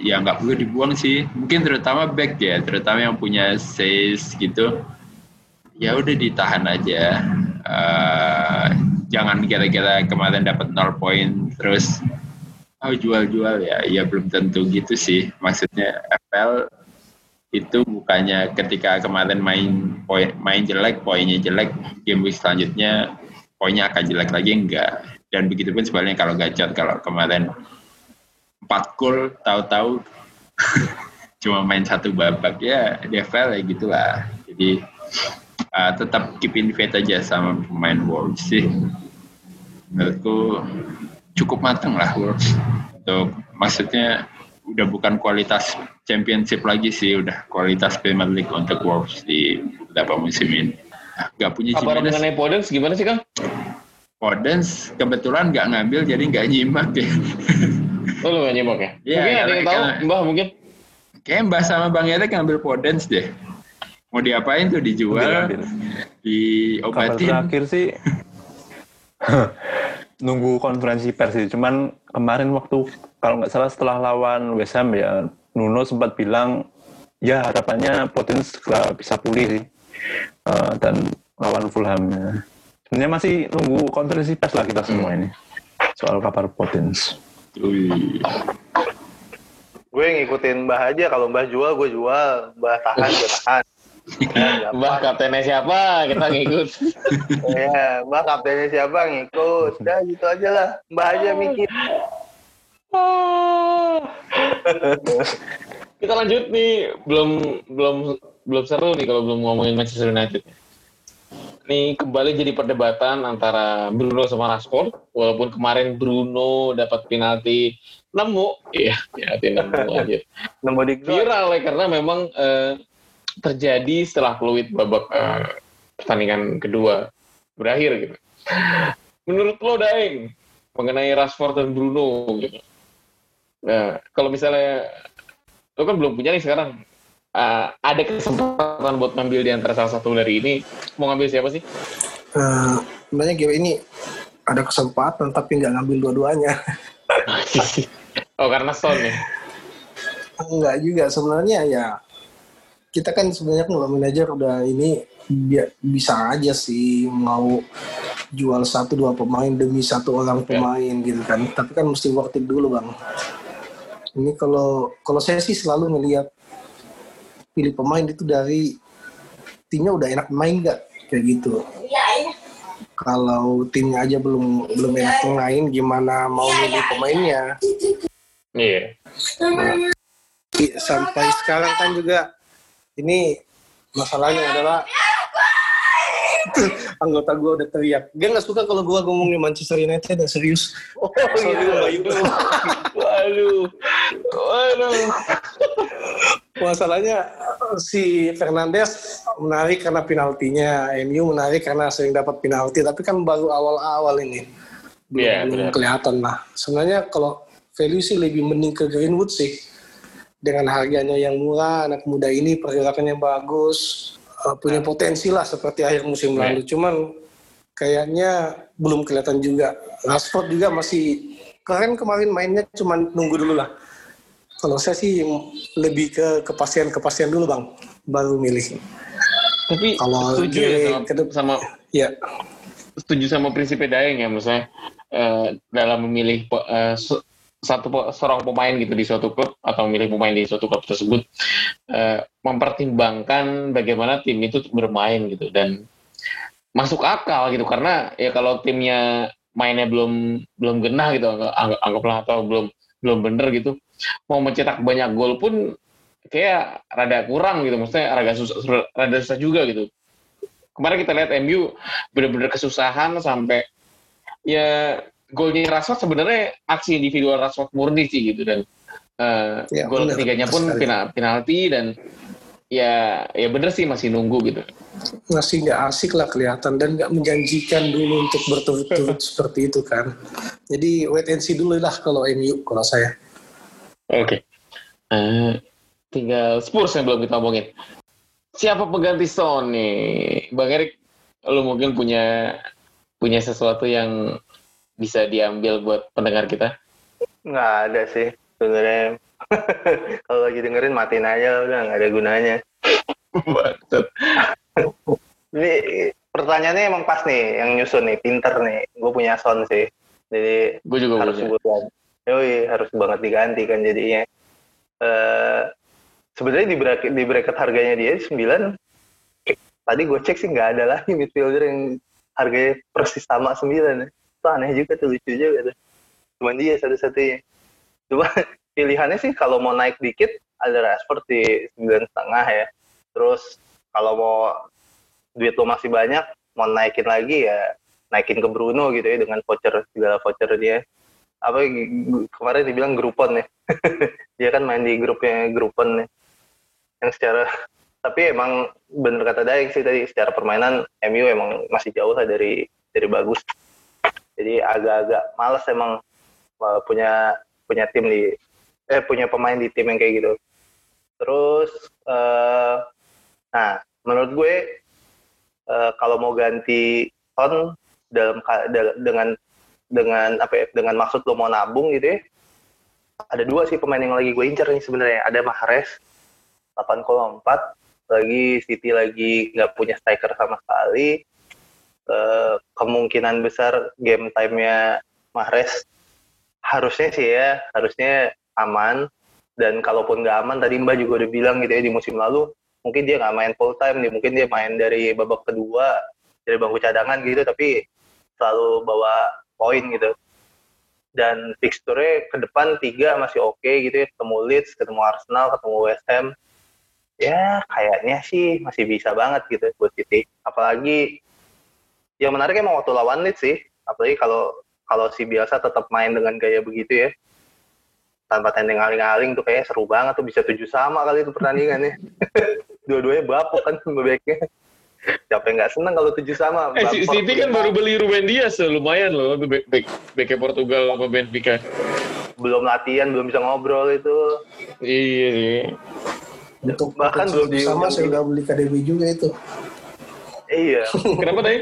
ya nggak perlu dibuang sih. Mungkin terutama back ya, terutama yang punya says gitu. Ya udah ditahan aja. eh, jangan kira-kira kemarin dapat 0 poin terus oh jual-jual ya ya belum tentu gitu sih maksudnya FPL itu bukannya ketika kemarin main poin main jelek poinnya jelek game week selanjutnya poinnya akan jelek lagi enggak dan begitu pun sebaliknya kalau gacor kalau kemarin 4 gol tahu-tahu. Cuma main satu babak ya DFL ya gitulah. Jadi uh, tetap keep in faith aja sama pemain Wolves sih. Menurutku cukup matang lah Wolves. Untuk maksudnya udah bukan kualitas championship lagi sih udah kualitas Premier League untuk Wolves di beberapa musim ini. Nggak punya Kabar mengenai Podens gimana sih Kang? Podens kebetulan nggak ngambil jadi nggak nyimak ya Oh lu gak nyimak ya? Iya, mungkin ada yang tahu, Mbah mungkin. Kayaknya Mbah sama Bang Erik ngambil Podens deh. Mau diapain tuh dijual. Kabar diobatin. terakhir sih nunggu konferensi pers sih. Cuman kemarin waktu kalau nggak salah setelah lawan West Ham ya Nuno sempat bilang ya harapannya Potens segera bisa pulih sih Eh, dan lawan Fulham. ya. Sebenarnya masih nunggu konferensi pers lah kita semua ini soal kabar Potens. Wih. Gue ngikutin Mbah aja. Kalau Mbah jual, gue jual. Mbah tahan, gue tahan. Ya, Mbah kaptennya siapa? Kita ngikut. Ya, Mbah kaptennya siapa ngikut. Udah gitu aja lah. Mbah aja mikir. Kita lanjut nih, belum belum belum seru nih kalau belum ngomongin Manchester United. Nih kembali jadi perdebatan antara Bruno sama Rashford. Walaupun kemarin Bruno dapat penalti nemu, iya, penalti nemu aja. Nemu di. Viral ya karena memang eh, terjadi setelah peluit babak eh, pertandingan kedua berakhir gitu. Menurut lo Daeng mengenai Rashford dan Bruno gitu. Nah, kalau misalnya lo kan belum punya nih sekarang eh, ada kesempatan buat ngambil di antara salah satu dari ini mau ngambil siapa sih? Eh, sebenarnya game ini ada kesempatan tapi nggak ngambil dua-duanya. oh karena Son ya. Enggak juga sebenarnya ya kita kan sebenarnya kalau manajer udah ini dia bisa aja sih mau jual satu dua pemain demi satu orang pemain gitu kan tapi kan mesti worth it dulu bang ini kalau kalau saya sih selalu ngelihat pilih pemain itu dari timnya udah enak main nggak? Kayak gitu. Kalau timnya aja belum belum enak main gimana mau milih pemainnya? Iya. I- sampai sekarang kan juga ini masalahnya adalah anggota gue udah teriak. Dia nggak suka kalau gue ngomongin Manchester United dan serius. Oh. Mbak Yu- Waduh. Waduh. Masalahnya si Fernandes menarik karena penaltinya. MU menarik karena sering dapat penalti tapi kan baru awal-awal ini. Belum, Iya, belum kelihatan lah. Sebenarnya kalau value sih lebih mending ke Greenwood sih. Dengan harganya yang murah anak muda ini pergerakannya bagus eh, punya potensi lah seperti akhir musim Iya. lalu. Cuman kayaknya belum kelihatan juga. Rashford juga masih keren kemarin mainnya cuman nunggu dulu lah kalau saya sih lebih ke kepastian kepastian dulu bang. Baru milih. Tapi Kalau setuju ya sama, sama ya. setuju sama prinsipnya Daeng ya misalnya eh, dalam memilih se- satu seorang pemain gitu di suatu klub atau memilih pemain di suatu klub tersebut eh, mempertimbangkan bagaimana tim itu bermain gitu dan masuk akal gitu. Karena ya kalau timnya mainnya belum belum genah gitu anggap, anggap- anggaplah atau belum belum bener gitu mau mencetak banyak gol pun kayak rada kurang gitu. Maksudnya rada susah rada susah juga gitu. Kemarin kita lihat MU benar-benar kesusahan sampai ya golnya Rashford sebenarnya aksi individual Rashford murni sih gitu. Dan eh, Ya, gol ketiganya pun Sekali. pena- penalti dan ya ya bener sih masih nunggu gitu. Masih nggak asik lah kelihatan dan nggak menjanjikan dulu untuk berturut-turut seperti itu kan. Jadi wait and see dulu lah kalau MU kalau saya oke Eh, tinggal Spurs yang belum kita omongin siapa pengganti Son nih Bang Erik lu mungkin punya punya sesuatu yang bisa diambil buat pendengar kita Nggak ada sih sebenarnya. Kalau lagi dengerin matiin aja udah nggak ada gunanya. Per, pertanyaannya emang pas nih, yang nyusun nih, pinter nih. Gue punya Son sih. Jadi Gue juga harus punya. gue. Yoi, harus banget diganti kan jadinya. Eh sebenarnya di bracket, di bracket harganya dia 9 tadi gue cek sih nggak ada lagi midfielder yang harganya persis sama 9 ya. Itu aneh juga tuh lucu juga tuh. Cuman dia satu-satunya. Cuma pilihannya sih kalau mau naik dikit ada Rashford di sembilan setengah ya. Terus kalau mau duit lo masih banyak mau naikin lagi ya naikin ke Bruno gitu ya dengan voucher segala voucher dia apa kemarin dibilang Groupon ya. Dia kan main di grupnya Groupon ya. Yang secara tapi emang bener kata Daik sih tadi secara permainan MU emang masih jauh lah dari dari bagus. Jadi agak-agak males emang uh, punya punya tim di eh punya pemain di tim yang kayak gitu. Terus eh nah menurut gue eh, kalau mau ganti Son dalam dengan dengan apa ya dengan maksud lo mau nabung gitu ya. Ada dua sih pemain yang lagi gue incer nih sebenarnya. Ada Mahrez 8,4 lagi City lagi nggak punya striker sama sekali. Eh, kemungkinan besar game time-nya Mahrez harusnya sih ya harusnya aman. Dan kalaupun nggak aman tadi Mbak juga udah bilang gitu ya di musim lalu mungkin dia nggak main full time nih. Mungkin dia main dari babak kedua dari bangku cadangan gitu. Tapi selalu bawa poin gitu. Dan fixture ke depan tiga masih oke gitu ya. Ketemu Leeds ketemu Arsenal ketemu West Ham. Ya kayaknya sih masih bisa banget gitu buat City. Apalagi yang menarik emang waktu lawan Leeds sih. Apalagi kalau kalau si biasa tetap main dengan gaya begitu ya. Tanpa tendeng aling-aling tuh kayak seru banget tuh. Bisa tujuh sama kali itu pertandingannya. Dua-duanya bapuk kan backnya siapa yang nggak seneng kalau tujuh sama Eh, si- City kan baru beli Ruben Dias, tuh, lumayan loh, tuh back, back, backnya Portugal sama Benfica. belum latihan belum bisa ngobrol itu Iya sih. Untuk Bahkan belum di- sama saya udah beli KDB juga itu. iya Kenapa tadi?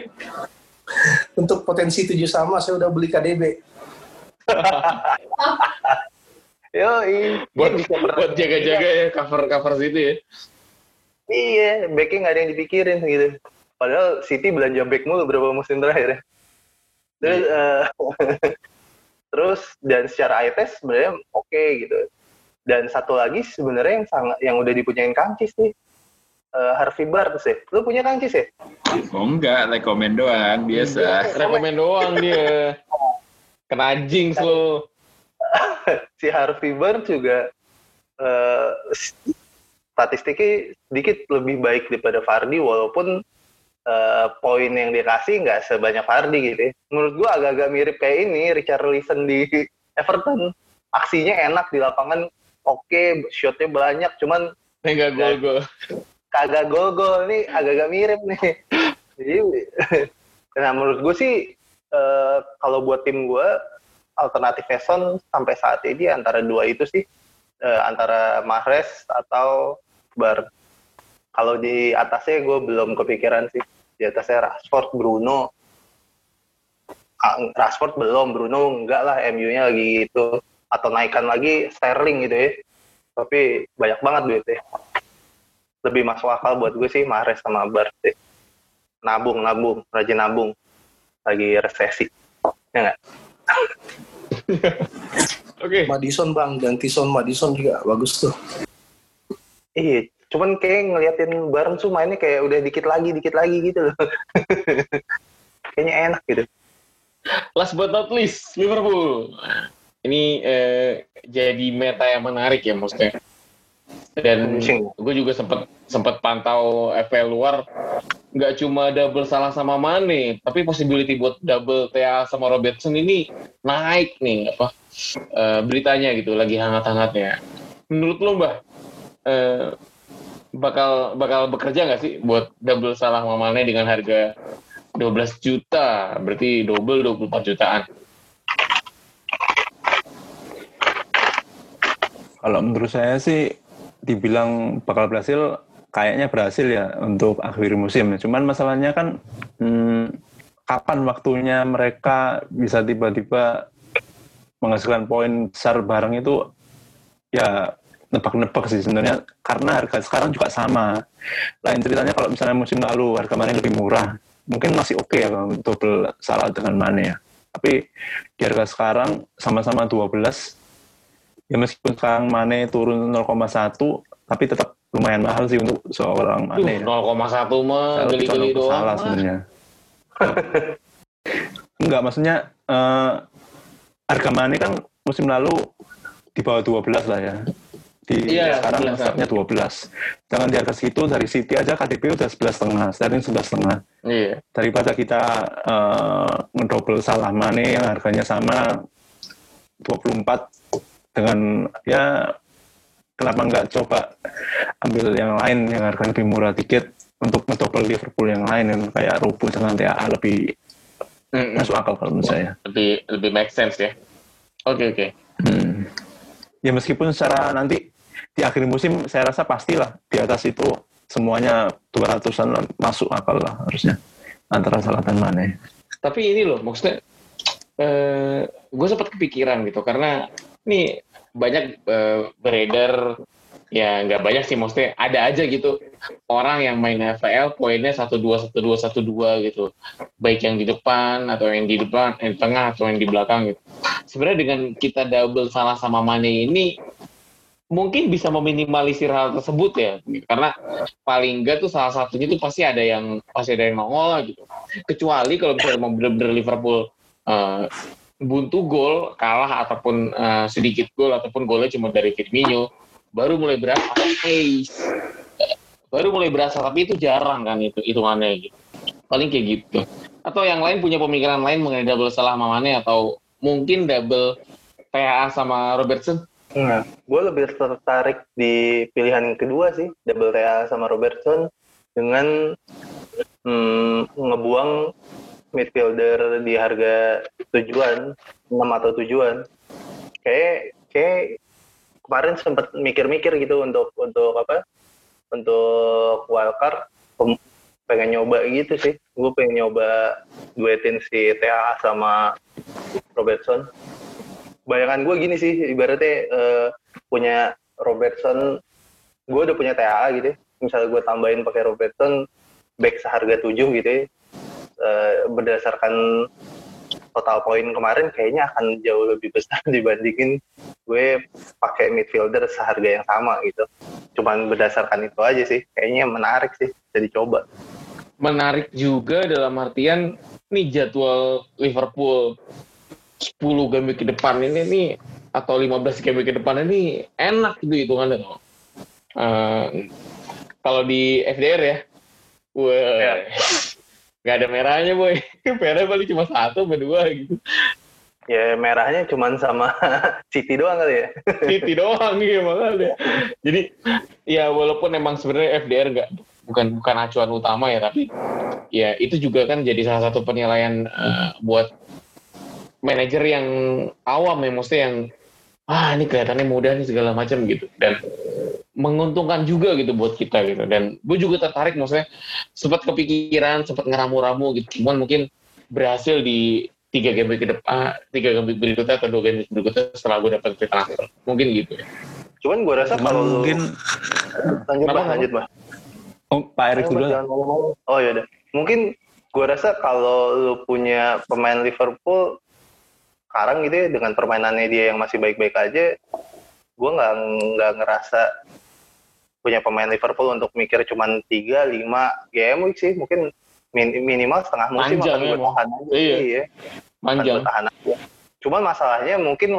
Untuk potensi tujuh sama saya udah beli KDB. yo Buat buat jaga-jaga ya cover cover situ ya. Iya backnya nggak ada yang dipikirin gitu. Padahal City belanja back mulu berapa musim terakhir ya. Terus eh, terus dan secara eye test sebenarnya oke gitu. Dan satu lagi sebenarnya yang sangat yang udah dipunyain Kangcis nih eh, Harvey Barnes ya. Lu punya Kangcis ya? Oh enggak, like komen doang, biasa. Rekomen doang dia. Kena jinx lo. si Harvey Barnes juga eh, statistiknya sedikit lebih baik daripada Fardi walaupun eh, poin yang dikasih nggak sebanyak Fardi gitu ya. Menurut gua agak-agak mirip kayak ini Richard Leeson di Everton. Aksinya enak di lapangan, oke, shotnya banyak, cuman Enggak gol gol. kagak gol-gol nih agak-agak mirip nih. Jadi, nah menurut gue sih eh, kalau buat tim gue alternatif Son sampai saat ini antara dua itu sih eh, antara Mahrez atau Bar. Kalau di atasnya gue belum kepikiran sih. Di atasnya Rashford, Bruno. Ah, Rashford belum, Bruno enggak lah MU-nya lagi gitu. Atau naikkan lagi Sterling gitu ya. Tapi banyak banget duitnya lebih masuk akal buat gue sih Mahrez sama Bar sih. Nabung, nabung, rajin nabung. Lagi resesi. Ya nggak? Oke. Madison bang, ganti Son Madison juga bagus tuh. Iya, cuman kayak ngeliatin Barnes tuh mainnya kayak udah dikit lagi, dikit lagi gitu loh. Kayaknya enak gitu. Last but not least, Liverpool. Ini eh, jadi meta yang menarik ya maksudnya. Dan gue juga sempat sempat pantau FPL luar, nggak cuma double salah sama Mane, tapi possibility buat double TA sama Robertson ini naik nih apa eh, beritanya gitu, lagi hangat-hangatnya. Menurut lo mbak, eh, bakal bakal bekerja nggak sih buat double salah sama Mane dengan harga 12 juta, berarti double 24 jutaan. Kalau menurut saya sih dibilang bakal berhasil, kayaknya berhasil ya untuk akhir musim. Cuman masalahnya kan hmm, kapan waktunya mereka bisa tiba-tiba menghasilkan poin besar bareng itu ya nebak-nebak sih sebenarnya karena harga sekarang juga sama. Lain ceritanya kalau misalnya musim lalu harga mana lebih murah, mungkin masih oke ya kalau double salah dengan Mane ya. Tapi di harga sekarang sama-sama 12 ya meskipun sekarang Mane turun 0,1 tapi tetap lumayan mahal sih untuk seorang Duh, Mane. ya. 0,1 mah geli-geli doang. salah sebenarnya. Enggak, maksudnya eh, harga Mane kan musim lalu di bawah 12 lah ya. Di Iya, sekarang 11. startnya 12. Jangan di harga segitu dari City aja KDP udah 11 setengah, Sterling 11 setengah. Iya. Daripada kita eh, ngedouble salah Mane yang harganya sama 24 dengan ya kenapa nggak coba ambil yang lain yang harganya lebih murah dikit untuk ngedouble Liverpool yang lain yang kayak Rubu dengan TAA lebih Mm-mm. masuk akal kalau menurut saya. Lebih lebih make sense ya. Oke oke. Hmm. Ya meskipun secara nanti di akhir musim saya rasa pastilah di atas itu semuanya 200-an masuk akal lah harusnya antara Salah dan Mane. Tapi ini loh maksudnya eh gue sempat kepikiran gitu karena nih banyak eh, beredar ya nggak banyak sih maksudnya ada aja gitu. Orang yang main FPL poinnya satu dua satu dua satu dua gitu. Baik yang di depan atau yang di depan yang tengah atau yang di belakang gitu. Sebenarnya dengan kita double salah sama Mane ini mungkin bisa meminimalisir hal tersebut ya. Karena paling enggak tuh salah satunya tuh pasti ada yang pasti ada yang nongol gitu. Kecuali kalau misalnya mau bener-bener Liverpool eh, buntu gol kalah ataupun eh, sedikit gol ataupun golnya cuma dari Firmino baru mulai berasa hey, baru mulai berasa tapi itu jarang kan itu hitungannya gitu. Paling kayak gitu. Atau yang lain punya pemikiran lain mengenai double salah sama Mane atau mungkin double TAA sama Robertson? Nah, gue lebih tertarik di pilihan kedua sih, double TA sama Robertson dengan hmm, ngebuang midfielder di harga tujuan 6 atau tujuan. Kayak kayak kemarin sempat mikir-mikir gitu untuk untuk apa? Untuk wildcard pengen nyoba gitu sih. Gue pengen nyoba duetin si TA sama Robertson bayangan gue gini sih ibaratnya eh, punya Robertson gue udah punya TAA gitu ya. misalnya gue tambahin pakai Robertson back seharga 7 gitu ya. Eh, berdasarkan total poin kemarin kayaknya akan jauh lebih besar dibandingin gue pakai midfielder seharga yang sama gitu. Cuman berdasarkan itu aja sih. Kayaknya menarik sih jadi coba. Menarik juga dalam artian nih jadwal Liverpool 10 game ke depan ini nih atau 15 game ke depan ini enak gitu hitungannya. Tuh. Eh, kalau di FDR ya, wah, Ya. Nggak ada merahnya boy. Merahnya paling cuma satu atau dua gitu. ya merahnya cuman sama City doang kali ya City doang gitu makanya. Jadi ya walaupun emang sebenarnya FDR nggak bukan bukan acuan utama ya tapi ya itu juga kan jadi salah satu penilaian eh, buat manajer yang awam ya maksudnya yang ah ini kelihatannya mudah nih segala macam gitu dan menguntungkan juga gitu buat kita gitu. Dan gue juga tertarik maksudnya sempat kepikiran sempat ngeramu-ramu gitu. Cuman mungkin berhasil di tiga game ke depan tiga game berikutnya atau dua game berikutnya setelah gue dapat free transfer. Mungkin gitu ya. Cuman gue rasa Cuman kalau mungkin lanjut bah lanjut bah oh, Pak Erik Ayo, dulu. Oh ya udah. Mungkin gue rasa kalau lu punya pemain Liverpool sekarang gitu ya dengan permainannya dia yang masih baik-baik aja, gue nggak nggak ngerasa punya pemain Liverpool untuk mikir cuman 3 5 game week sih. Mungkin min- minimal setengah musim Panjang akan gue emang. tahan aja. Iya. Iya. Akan panjang gue tahan aja. Cuman masalahnya mungkin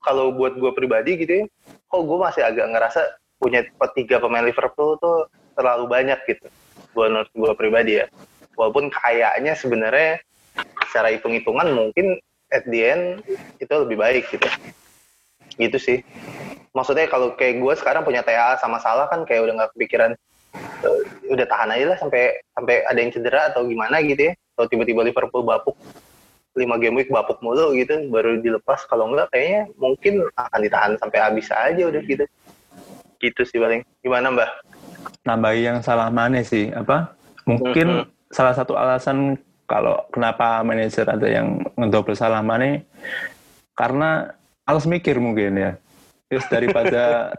kalau buat gue pribadi gitu ya, kok gue masih agak ngerasa punya tiga pemain Liverpool tuh terlalu banyak gitu. Gue menurut gue pribadi ya. Walaupun kayaknya sebenarnya secara hitung-hitungan mungkin at the end itu lebih baik gitu. Gitu sih. Maksudnya kalau kayak gue sekarang punya TA sama Salah kan kayak udah nggak kepikiran eh, udah tahan aja lah sampai sampai ada yang cedera atau gimana gitu ya. Kalau tiba-tiba Liverpool bapuk 5 game week bapuk mulu gitu baru dilepas. Kalau enggak kayaknya mungkin akan ditahan sampai habis aja udah gitu. Gitu sih paling. Gimana mbak? Nambahi yang salah Mane sih? Apa? Mungkin salah satu alasan kalau kenapa manajer ada yang ngedouble salah Mane karena alas mikir mungkin ya terus daripada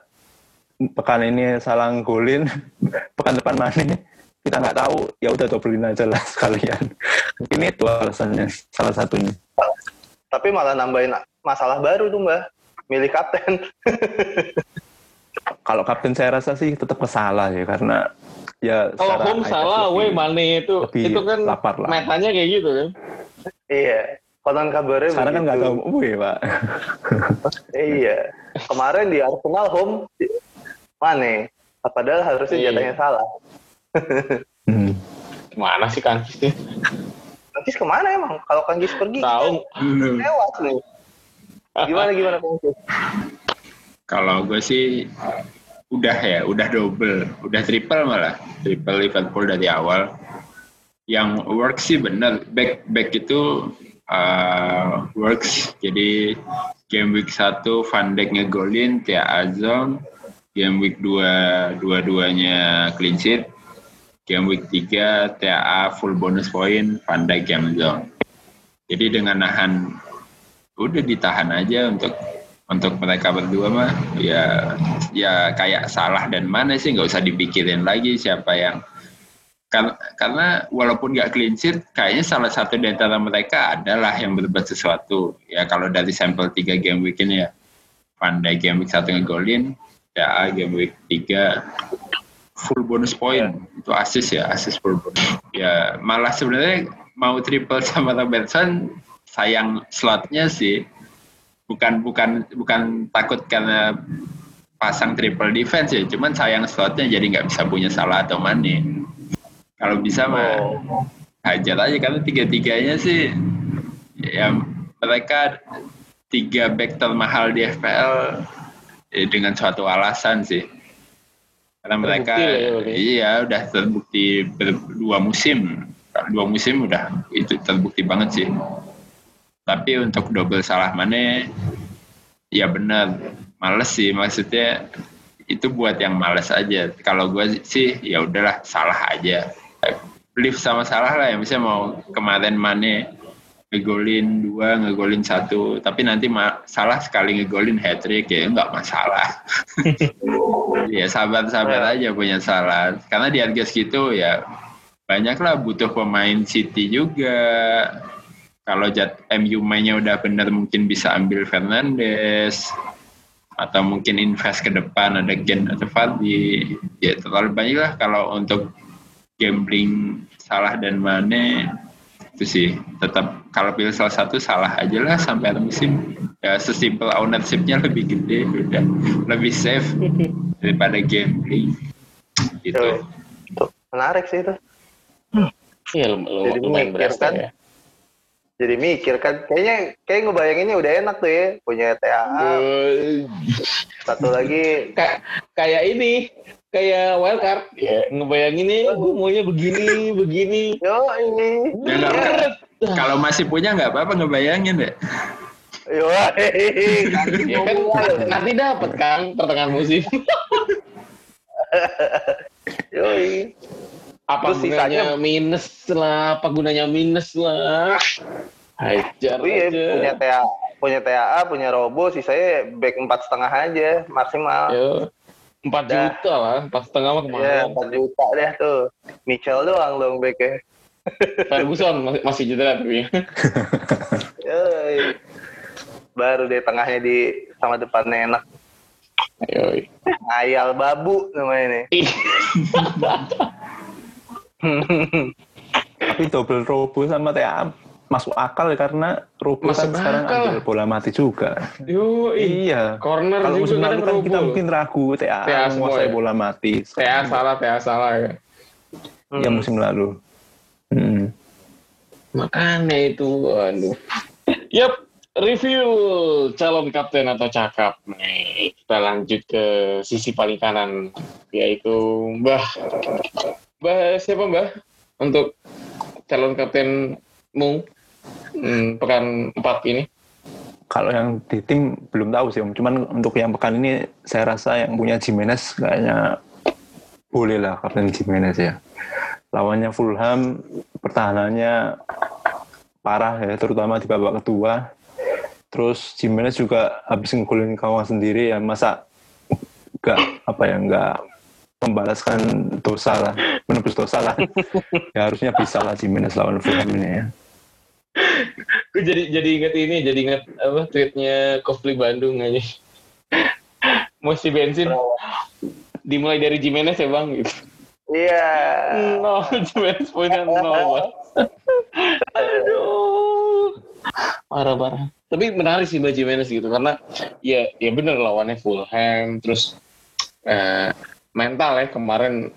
pekan ini salah golin pekan depan Mane kita nggak tahu ya udah dobelin aja lah sekalian ini itu alasannya salah satunya Tapi malah nambahin masalah baru tuh mbak. Milih kapten. kalau kapten saya rasa sih tetap kesalah ya karena ya Kalau home salah, away Mane itu itu kan lapar lah. metanya kayak gitu kan. iya. Konon kabarnya sekarang kan nggak begitu. tahu away pak Iya. Kemarin di Arsenal home Mane. Padahal harusnya Iya. jatahnya salah. Hmm. Gimana sih Kancis nih? Kancis ke mana emang? Kalau Kancis pergi, Tahu lewat nih. Gimana gimana Kancis? Kalau gue sih udah ya, udah double, udah triple malah, triple Liverpool dari awal. Yang works sih bener, back back itu uh, works. Jadi game week 1 Van Dijk ngegolin, Tia Azong. Game week 2 dua-duanya clean sheet. Game week 3 TAA full bonus point, Van Dijk yang zong. Jadi dengan nahan udah ditahan aja untuk untuk mereka berdua mah ya ya kayak salah dan mana sih nggak usah dipikirin lagi siapa yang Kar- karena walaupun nggak clean sheet kayaknya salah satu di antara mereka adalah yang berbuat sesuatu. Ya kalau dari sampel tiga game week ini ya Dijk game week satu ngegolin ya game week tiga full bonus point. Itu assist ya assist full bonus. Ya malah sebenarnya mau triple sama Robertson sayang slotnya sih. Bukan bukan bukan takut karena pasang triple defense ya cuman sayang slotnya jadi nggak bisa punya salah atau Mane kalau bisa mah hajar aja karena tiga tiganya sih ya mereka tiga back termahal di FPL eh, dengan suatu alasan sih. Karena mereka Terbukti ya, Bang. iya udah terbukti dua musim. Dua musim udah itu terbukti banget sih. Tapi untuk double salah mana ya benar. Males sih maksudnya itu buat yang males aja. Kalau gue sih ya udahlah salah aja lift sama salah lah ya. Misalnya mau kemarin mana ngegolin dua ngegolin satu. Tapi nanti ma- salah sekali ngegolin hat trick ya nggak masalah. Ya sabar-sabar aja punya salah. Karena di harga segitu ya banyaklah butuh pemain City juga. Kalau jat MU mainnya udah bener mungkin bisa ambil Fernandes. Atau mungkin invest ke depan ada Gen atau Fadi ya terlalu banyak lah kalau untuk gambling salah dan Mane itu sih. Tetap kalau pilih salah satu salah aja lah sampai akhir musim. Ya sesimpel ownershipnya lebih gede udah lebih safe daripada gambling. Gitu. Tuh, menarik sih itu. Iya Jadi lumayan berasa kan? ya. Jadi mikir kan, kayaknya kayak ngebayanginnya udah enak tuh ya, punya TAA, satu lagi. Ka- kayak ini kayak wildcard ya ngebayangin nih gue maunya begini begini. Yo ini, kalau masih punya nggak apa-apa ngebayangin deh. Yo ya kan gua. nanti dapat kan pertengahan musim. Yoi. apa Terus gunanya sisanya- minus lah apa gunanya minus lah. Hajar iya, aja. punya TAA, punya TAA, punya Robo, sisanya back empat setengah aja maksimal. Yo, empat Dah. juta lah empat setengah mah Iya, kemarin empat juta deh tuh. Michel doang dong backnya. Ferguson masih, masih cedera tapi Yoi. Baru deh tengahnya di sama depannya enak. Yoi. Ngayal babu namanya nih. Ih, Tapi double Robo sama TA masuk akal ya karena Robo Masuk kan sekarang akal. ambil bola mati juga. Yoi. Iya. corner Kalau musim kan lalu kan kita robo. mungkin ragu TA, TA menguasai ya. bola mati. TA salah TA salah ya Ya musim lalu. Hmm. Makanya itu, aduh. Yap, review calon kapten atau cakap. Nih, kita lanjut ke sisi paling kanan, yaitu Mbah. Mbah siapa Mbah? Untuk calon kapten Mung hmm, pekan 4 ini. Kalau yang di tim belum tahu sih. Cuman untuk yang pekan ini saya rasa yang punya Jimenez kayaknya boleh lah Kapten Jimenez ya. Lawannya Fulham, pertahanannya parah ya, terutama di babak kedua. Terus Jimenez juga habis ngegolin kawan sendiri ya, masa nggak apa ya nggak membalaskan dosa lah, menebus dosa lah. ya harusnya bisa lah Jimenez lawan Fulham ini ya. Gue jadi jadi inget ini, jadi inget apa tweetnya Kofli Bandung aja. Mesti bensin dimulai dari Jimenez ya bang gitu. Iya. Nol, Jimenez poinnya nol bang. Aduh. Parah parah. Tapi menarik sih Mbak Jimenez gitu karena ya ya bener lawannya Fulham terus eh, mental ya kemarin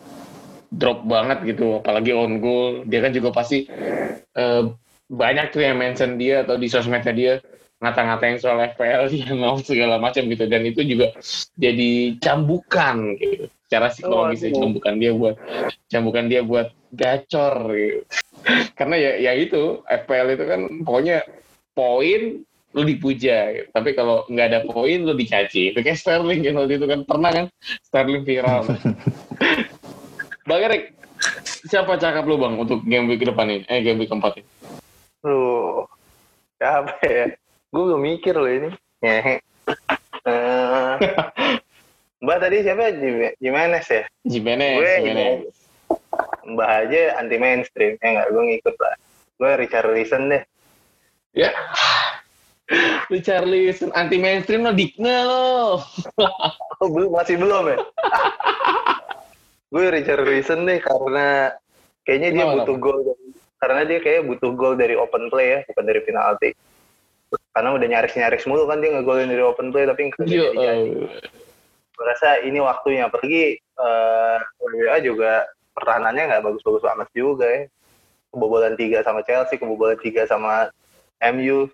drop banget gitu apalagi on goal dia kan juga pasti eh, banyak tuh yang mention dia atau di sosmednya dia ngata-ngatain soal FPL dia mau segala macam gitu. Dan itu juga jadi cambukan gitu. Cara psikologis Waduh. cambukan dia buat cambukan dia buat gacor gitu. karena ya ya itu FPL itu kan pokoknya poin lu dipuja gitu. tapi kalau nggak ada poin lu dicaci. Itu kayak Sterling waktu itu kan. Pernah kan? Sterling viral. Bang Erik siapa cakap lu bang untuk game week ke depan ini? Eh game week keempat ini Loh, siapa ya? Gue belum mikir loh ini. Eh, Mbak tadi siapa? Jim- Jimenez ya? Jimenez, Gue Jimenez. Mbak aja anti mainstream. Ya nggak, gue ngikut lah. Gue Richard Reason deh. Ya. Lu Charlison anti mainstream lo dikna lo. Oh, belum, masih belum ya? gue Richard Reason deh karena kayaknya dia Kenapa, butuh gol dari- karena dia kayak butuh gol dari open play ya, bukan dari penalti. Karena udah nyaris-nyaris mulu kan dia ngegolin dari open play tapi nggak Yo, jadi jadi. Gue rasa ini waktunya. Apalagi eh WA juga pertahanannya nggak bagus-bagus amat juga ya. Kebobolan tiga sama Chelsea, kebobolan tiga sama MU.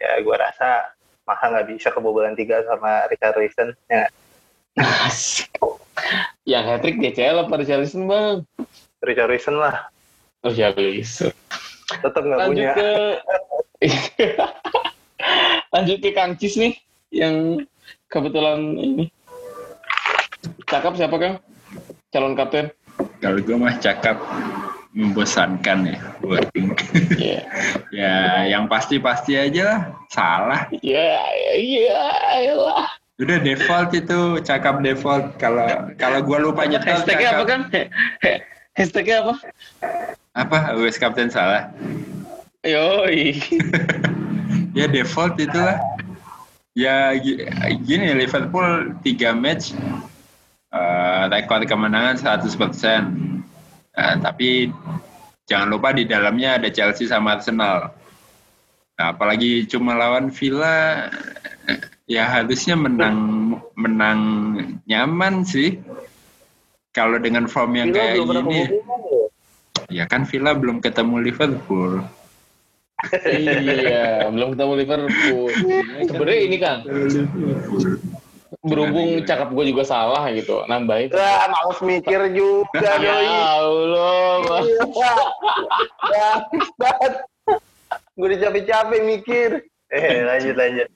Ya gue rasa masa nggak bisa kebobolan tiga sama Richard Reason. Ya, Yang hat trick DCL apa Charlison bang? Richard Reason lah. Oh Charlison. Tetap nggak Lanjut punya. ke lanjut ke Kang Cis nih yang kebetulan ini cakap siapa kang calon kapten Kalau gue mah cakap membosankan ya buat tim. Iya ya yang pasti-pasti aja lah. Salah. iya iya lah Udah default itu cakap default. Kalau kalau gue lupa nyetel hashtagnya apa cakap- kan He- hashtagnya apa Apa? Wes kapten salah. yoi ya default itulah. Ya gi- gini Liverpool 3 match eh rekor kemenangan 100%. Nah, tapi jangan lupa di dalamnya ada Chelsea sama Arsenal. Nah, apalagi cuma lawan Villa ya harusnya menang menang nyaman sih. Kalau dengan form yang Villa kayak gini. Ya kan Villa belum ketemu Liverpool. iya belum ketemu Liverpool sebenarnya ini kan berhubung Gimana, cakap gue juga salah gitu nambahin Wah, males mikir juga ya. Allah Bang. Ya. Gue udah capek-capek mikir. Eh, lanjut lanjut.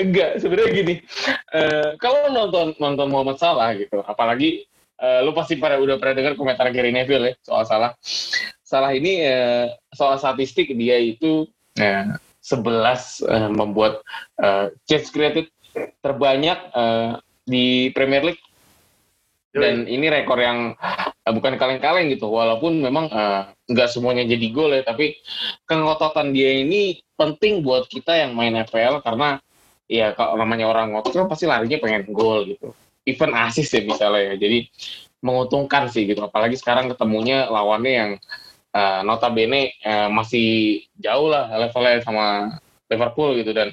Enggak, sebenarnya gini. eh, kalau nonton nonton Muhammad Salah gitu, apalagi eh, lu pasti pada udah pernah dengar komentar Gary Neville ya soal Salah. Salah ini eh, soal statistik dia itu eh, 11 eh, membuat eh, chance created terbanyak eh, di Premier League. Dan ini rekor yang eh, bukan kaleng-kaleng gitu walaupun memang nggak semuanya jadi gol ya tapi kengototan dia ini penting buat kita yang main FPL karena ya kalau namanya orang ngotot kan pasti larinya pengen gol gitu even asis ya misalnya ya. Jadi menguntungkan sih gitu. Apalagi sekarang ketemunya lawannya yang eh, notabene eh, masih jauh lah levelnya sama Liverpool gitu dan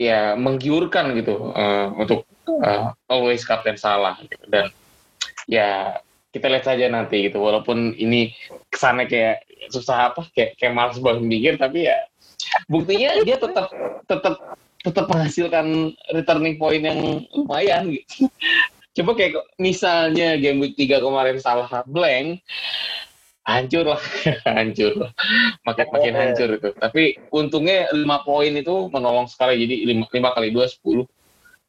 ya menggiurkan gitu eh, untuk eh, always kapten salah gitu. dan ya kita lihat saja nanti gitu. Walaupun ini kesannya kayak susah apa kayak kayak males banget mikir tapi ya buktinya dia tetap tetap tetap menghasilkan returning point yang lumayan gitu coba kayak misalnya game week 3 kemarin salah blank hancur lah hancur lah. Makin makin hancur itu. Tapi untungnya 5 poin itu menolong sekali jadi 5, kali 2 10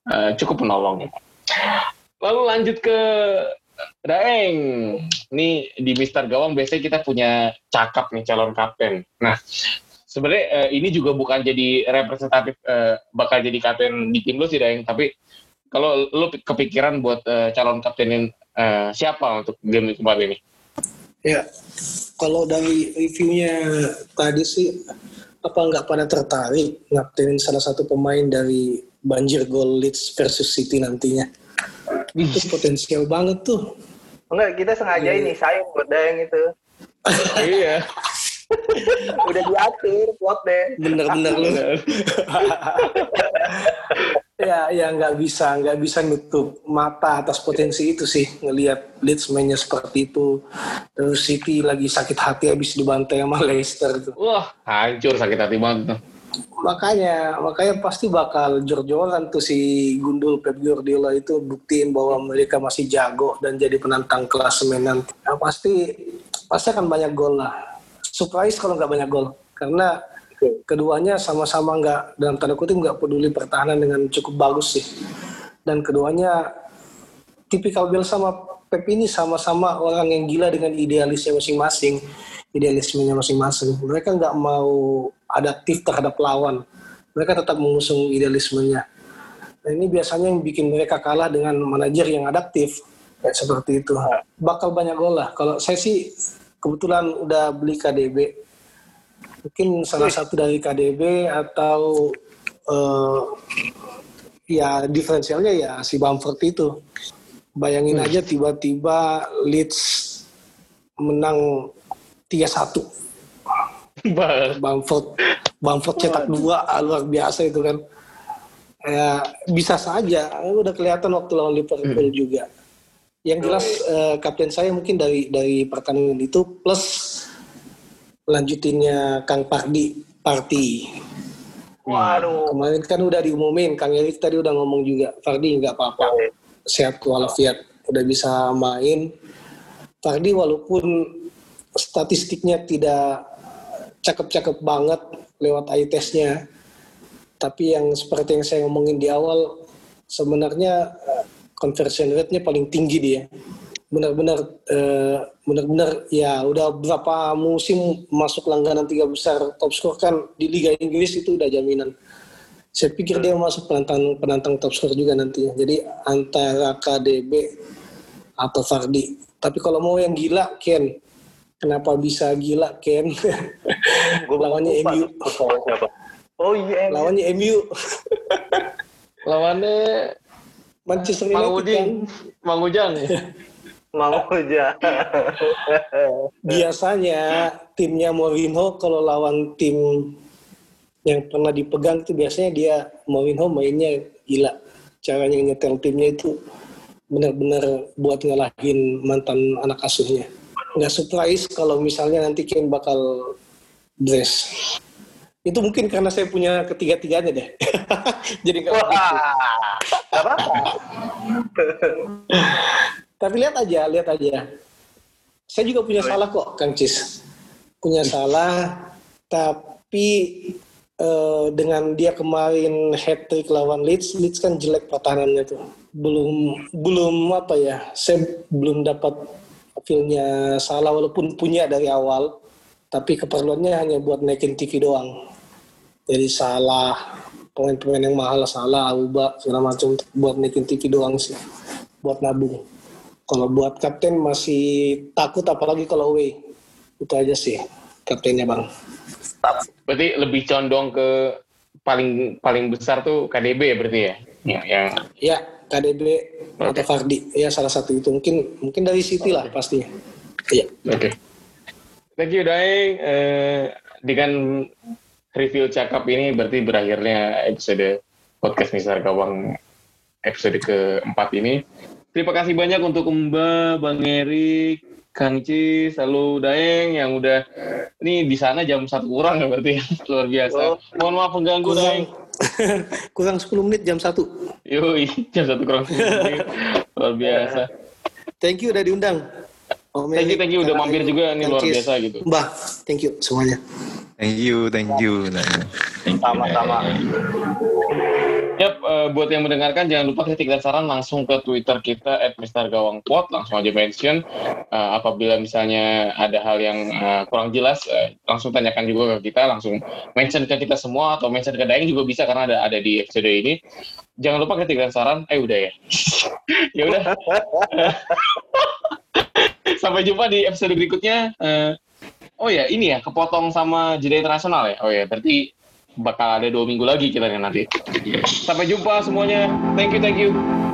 Eh, cukup menolong. Lalu lanjut ke Daeng, ini di Mister Gawang biasanya kita punya cakap nih calon kapten. Nah, sebenarnya eh, ini juga bukan jadi representatif eh, bakal jadi kapten di tim lu sih Daeng, tapi kalau lu kepikiran buat eh, calon kaptenin eh, siapa untuk game kemarin ini? Ya, kalau dari reviewnya tadi sih apa nggak pada tertarik ngaptenin salah satu pemain dari banjir gol Leeds versus City nantinya. Itu potensial banget tuh. Enggak, kita sengaja ini sayang buat Dayang itu. iya. Udah diatur plotnya. Bener-bener lu. ya, ya nggak bisa, nggak bisa nutup mata atas potensi itu sih ngelihat Leeds mainnya seperti itu. Terus City lagi sakit hati habis dibantai sama Leicester itu. Wah, hancur sakit hati banget. tuh. makanya makanya pasti bakal jor-joran tuh si Gundul Pep Guardiola itu buktiin bahwa mereka masih jago dan jadi penantang klasemen nanti. Nah, pasti pasti akan banyak gol lah. Surprise kalau nggak banyak gol karena keduanya sama-sama nggak dalam tanda kutip nggak peduli pertahanan dengan cukup bagus sih. Dan keduanya tipikal Biel sama Pep ini sama-sama orang yang gila dengan idealisnya masing-masing, idealismenya masing-masing. Mereka nggak mau adaptif terhadap lawan. Mereka tetap mengusung idealismenya. Dan ini biasanya yang bikin mereka kalah dengan manajer yang adaptif. Kayak seperti itu. Bakal banyak gol lah. Kalau saya sih kebetulan udah beli KDB. Mungkin salah satu dari KDB atau eh, ya diferensialnya ya si Bamford itu. Bayangin aja tiba-tiba Leeds menang 3-1. Bang. Bamford Bamford cetak dua ah, luar biasa itu kan. Ya bisa saja. Udah kelihatan waktu lawan Liverpool juga. Yang jelas eh, kapten saya mungkin dari dari pertandingan itu plus lanjutinnya Kang Pardi Parti. Waduh. kemarin kan udah diumumin Kang Erik tadi udah ngomong juga Fardi nggak apa-apa. Sehat walafiat udah bisa main. Fardi walaupun statistiknya tidak cakep-cakep banget lewat eye testnya tapi yang seperti yang saya ngomongin di awal sebenarnya conversion rate-nya paling tinggi dia. Benar-benar eh, benar-benar ya udah berapa musim masuk langganan tiga besar top score kan di Liga Inggris itu udah jaminan. Saya pikir dia masuk penantang penantang top score juga nantinya. Jadi antara KDB atau Fardi. Tapi kalau mau yang gila Ken. Kenapa bisa gila Ken? Lawannya MU siapa? Oh iya. Lawannya MU Lawannya Manchester Mang United kan? Mang Ujang. Mau aja. biasanya timnya Mourinho kalau lawan tim yang pernah dipegang tuh biasanya dia Mourinho mainnya gila. Caranya nyetel timnya itu benar-benar buat ngalahin mantan anak asuhnya. Nggak surprise kalau misalnya nanti Kane bakal dress. Itu mungkin karena saya punya ketiga-tiganya deh. Jadi nggak apa-apa. Tapi lihat aja, lihat aja. Saya juga punya salah kok, Kang Cis. Punya salah, tapi eh, dengan dia kemarin hat trick lawan Leeds, Leeds kan jelek pertahanannya tuh. Belum belum apa ya? Saya belum dapat feelnya salah walaupun punya dari awal, tapi keperluannya hanya buat naikin TV doang. Jadi salah pemain-pemain yang mahal salah, Auba segala macam buat naikin TV doang sih, buat nabung. Kalau buat kapten masih takut apalagi kalau away. Itu aja sih kaptennya bang. Berarti lebih condong ke paling paling besar tuh KDB ya berarti ya? Yang, yang Ya KDB atau Fardi ya salah satu itu mungkin mungkin dari City lah pastinya. Iya. Oke. Thank you Daeng. Eh, dengan review cakap ini berarti berakhirnya episode podcast Mister Gawang episode keempat ini. Terima kasih banyak untuk Mbak, Bang Erik, Kang Cis, lalu Daeng yang udah ini di sana jam satu kurang ya berarti luar biasa. Mohon maaf pengganggu Daeng. Kurang 10 menit jam 1. Yoi, jam satu kurang. luar biasa. Thank you udah diundang. Om Thank you, thank you udah mampir juga ini Kang luar biasa gitu. Mbah, thank you semuanya. Thank you, thank you. Thank you, Sama-sama. Yap, eh, buat yang mendengarkan jangan lupa ketik dan saran langsung ke Twitter kita at Mr. Gawang Pot, langsung aja mention. Eh, apabila misalnya ada hal yang eh, kurang jelas, eh, langsung tanyakan juga ke kita, langsung mention ke kita semua atau mention ke Daeng juga bisa karena ada ada di episode ini. Jangan lupa ketik dan saran. Eh udah ya. ya udah. Sampai jumpa di episode berikutnya. Eh, oh ya, ini ya kepotong sama jeda internasional ya. Oh ya, berarti bakal ada dua minggu lagi kita nanti. Yes. Sampai jumpa semuanya. Thank you, thank you.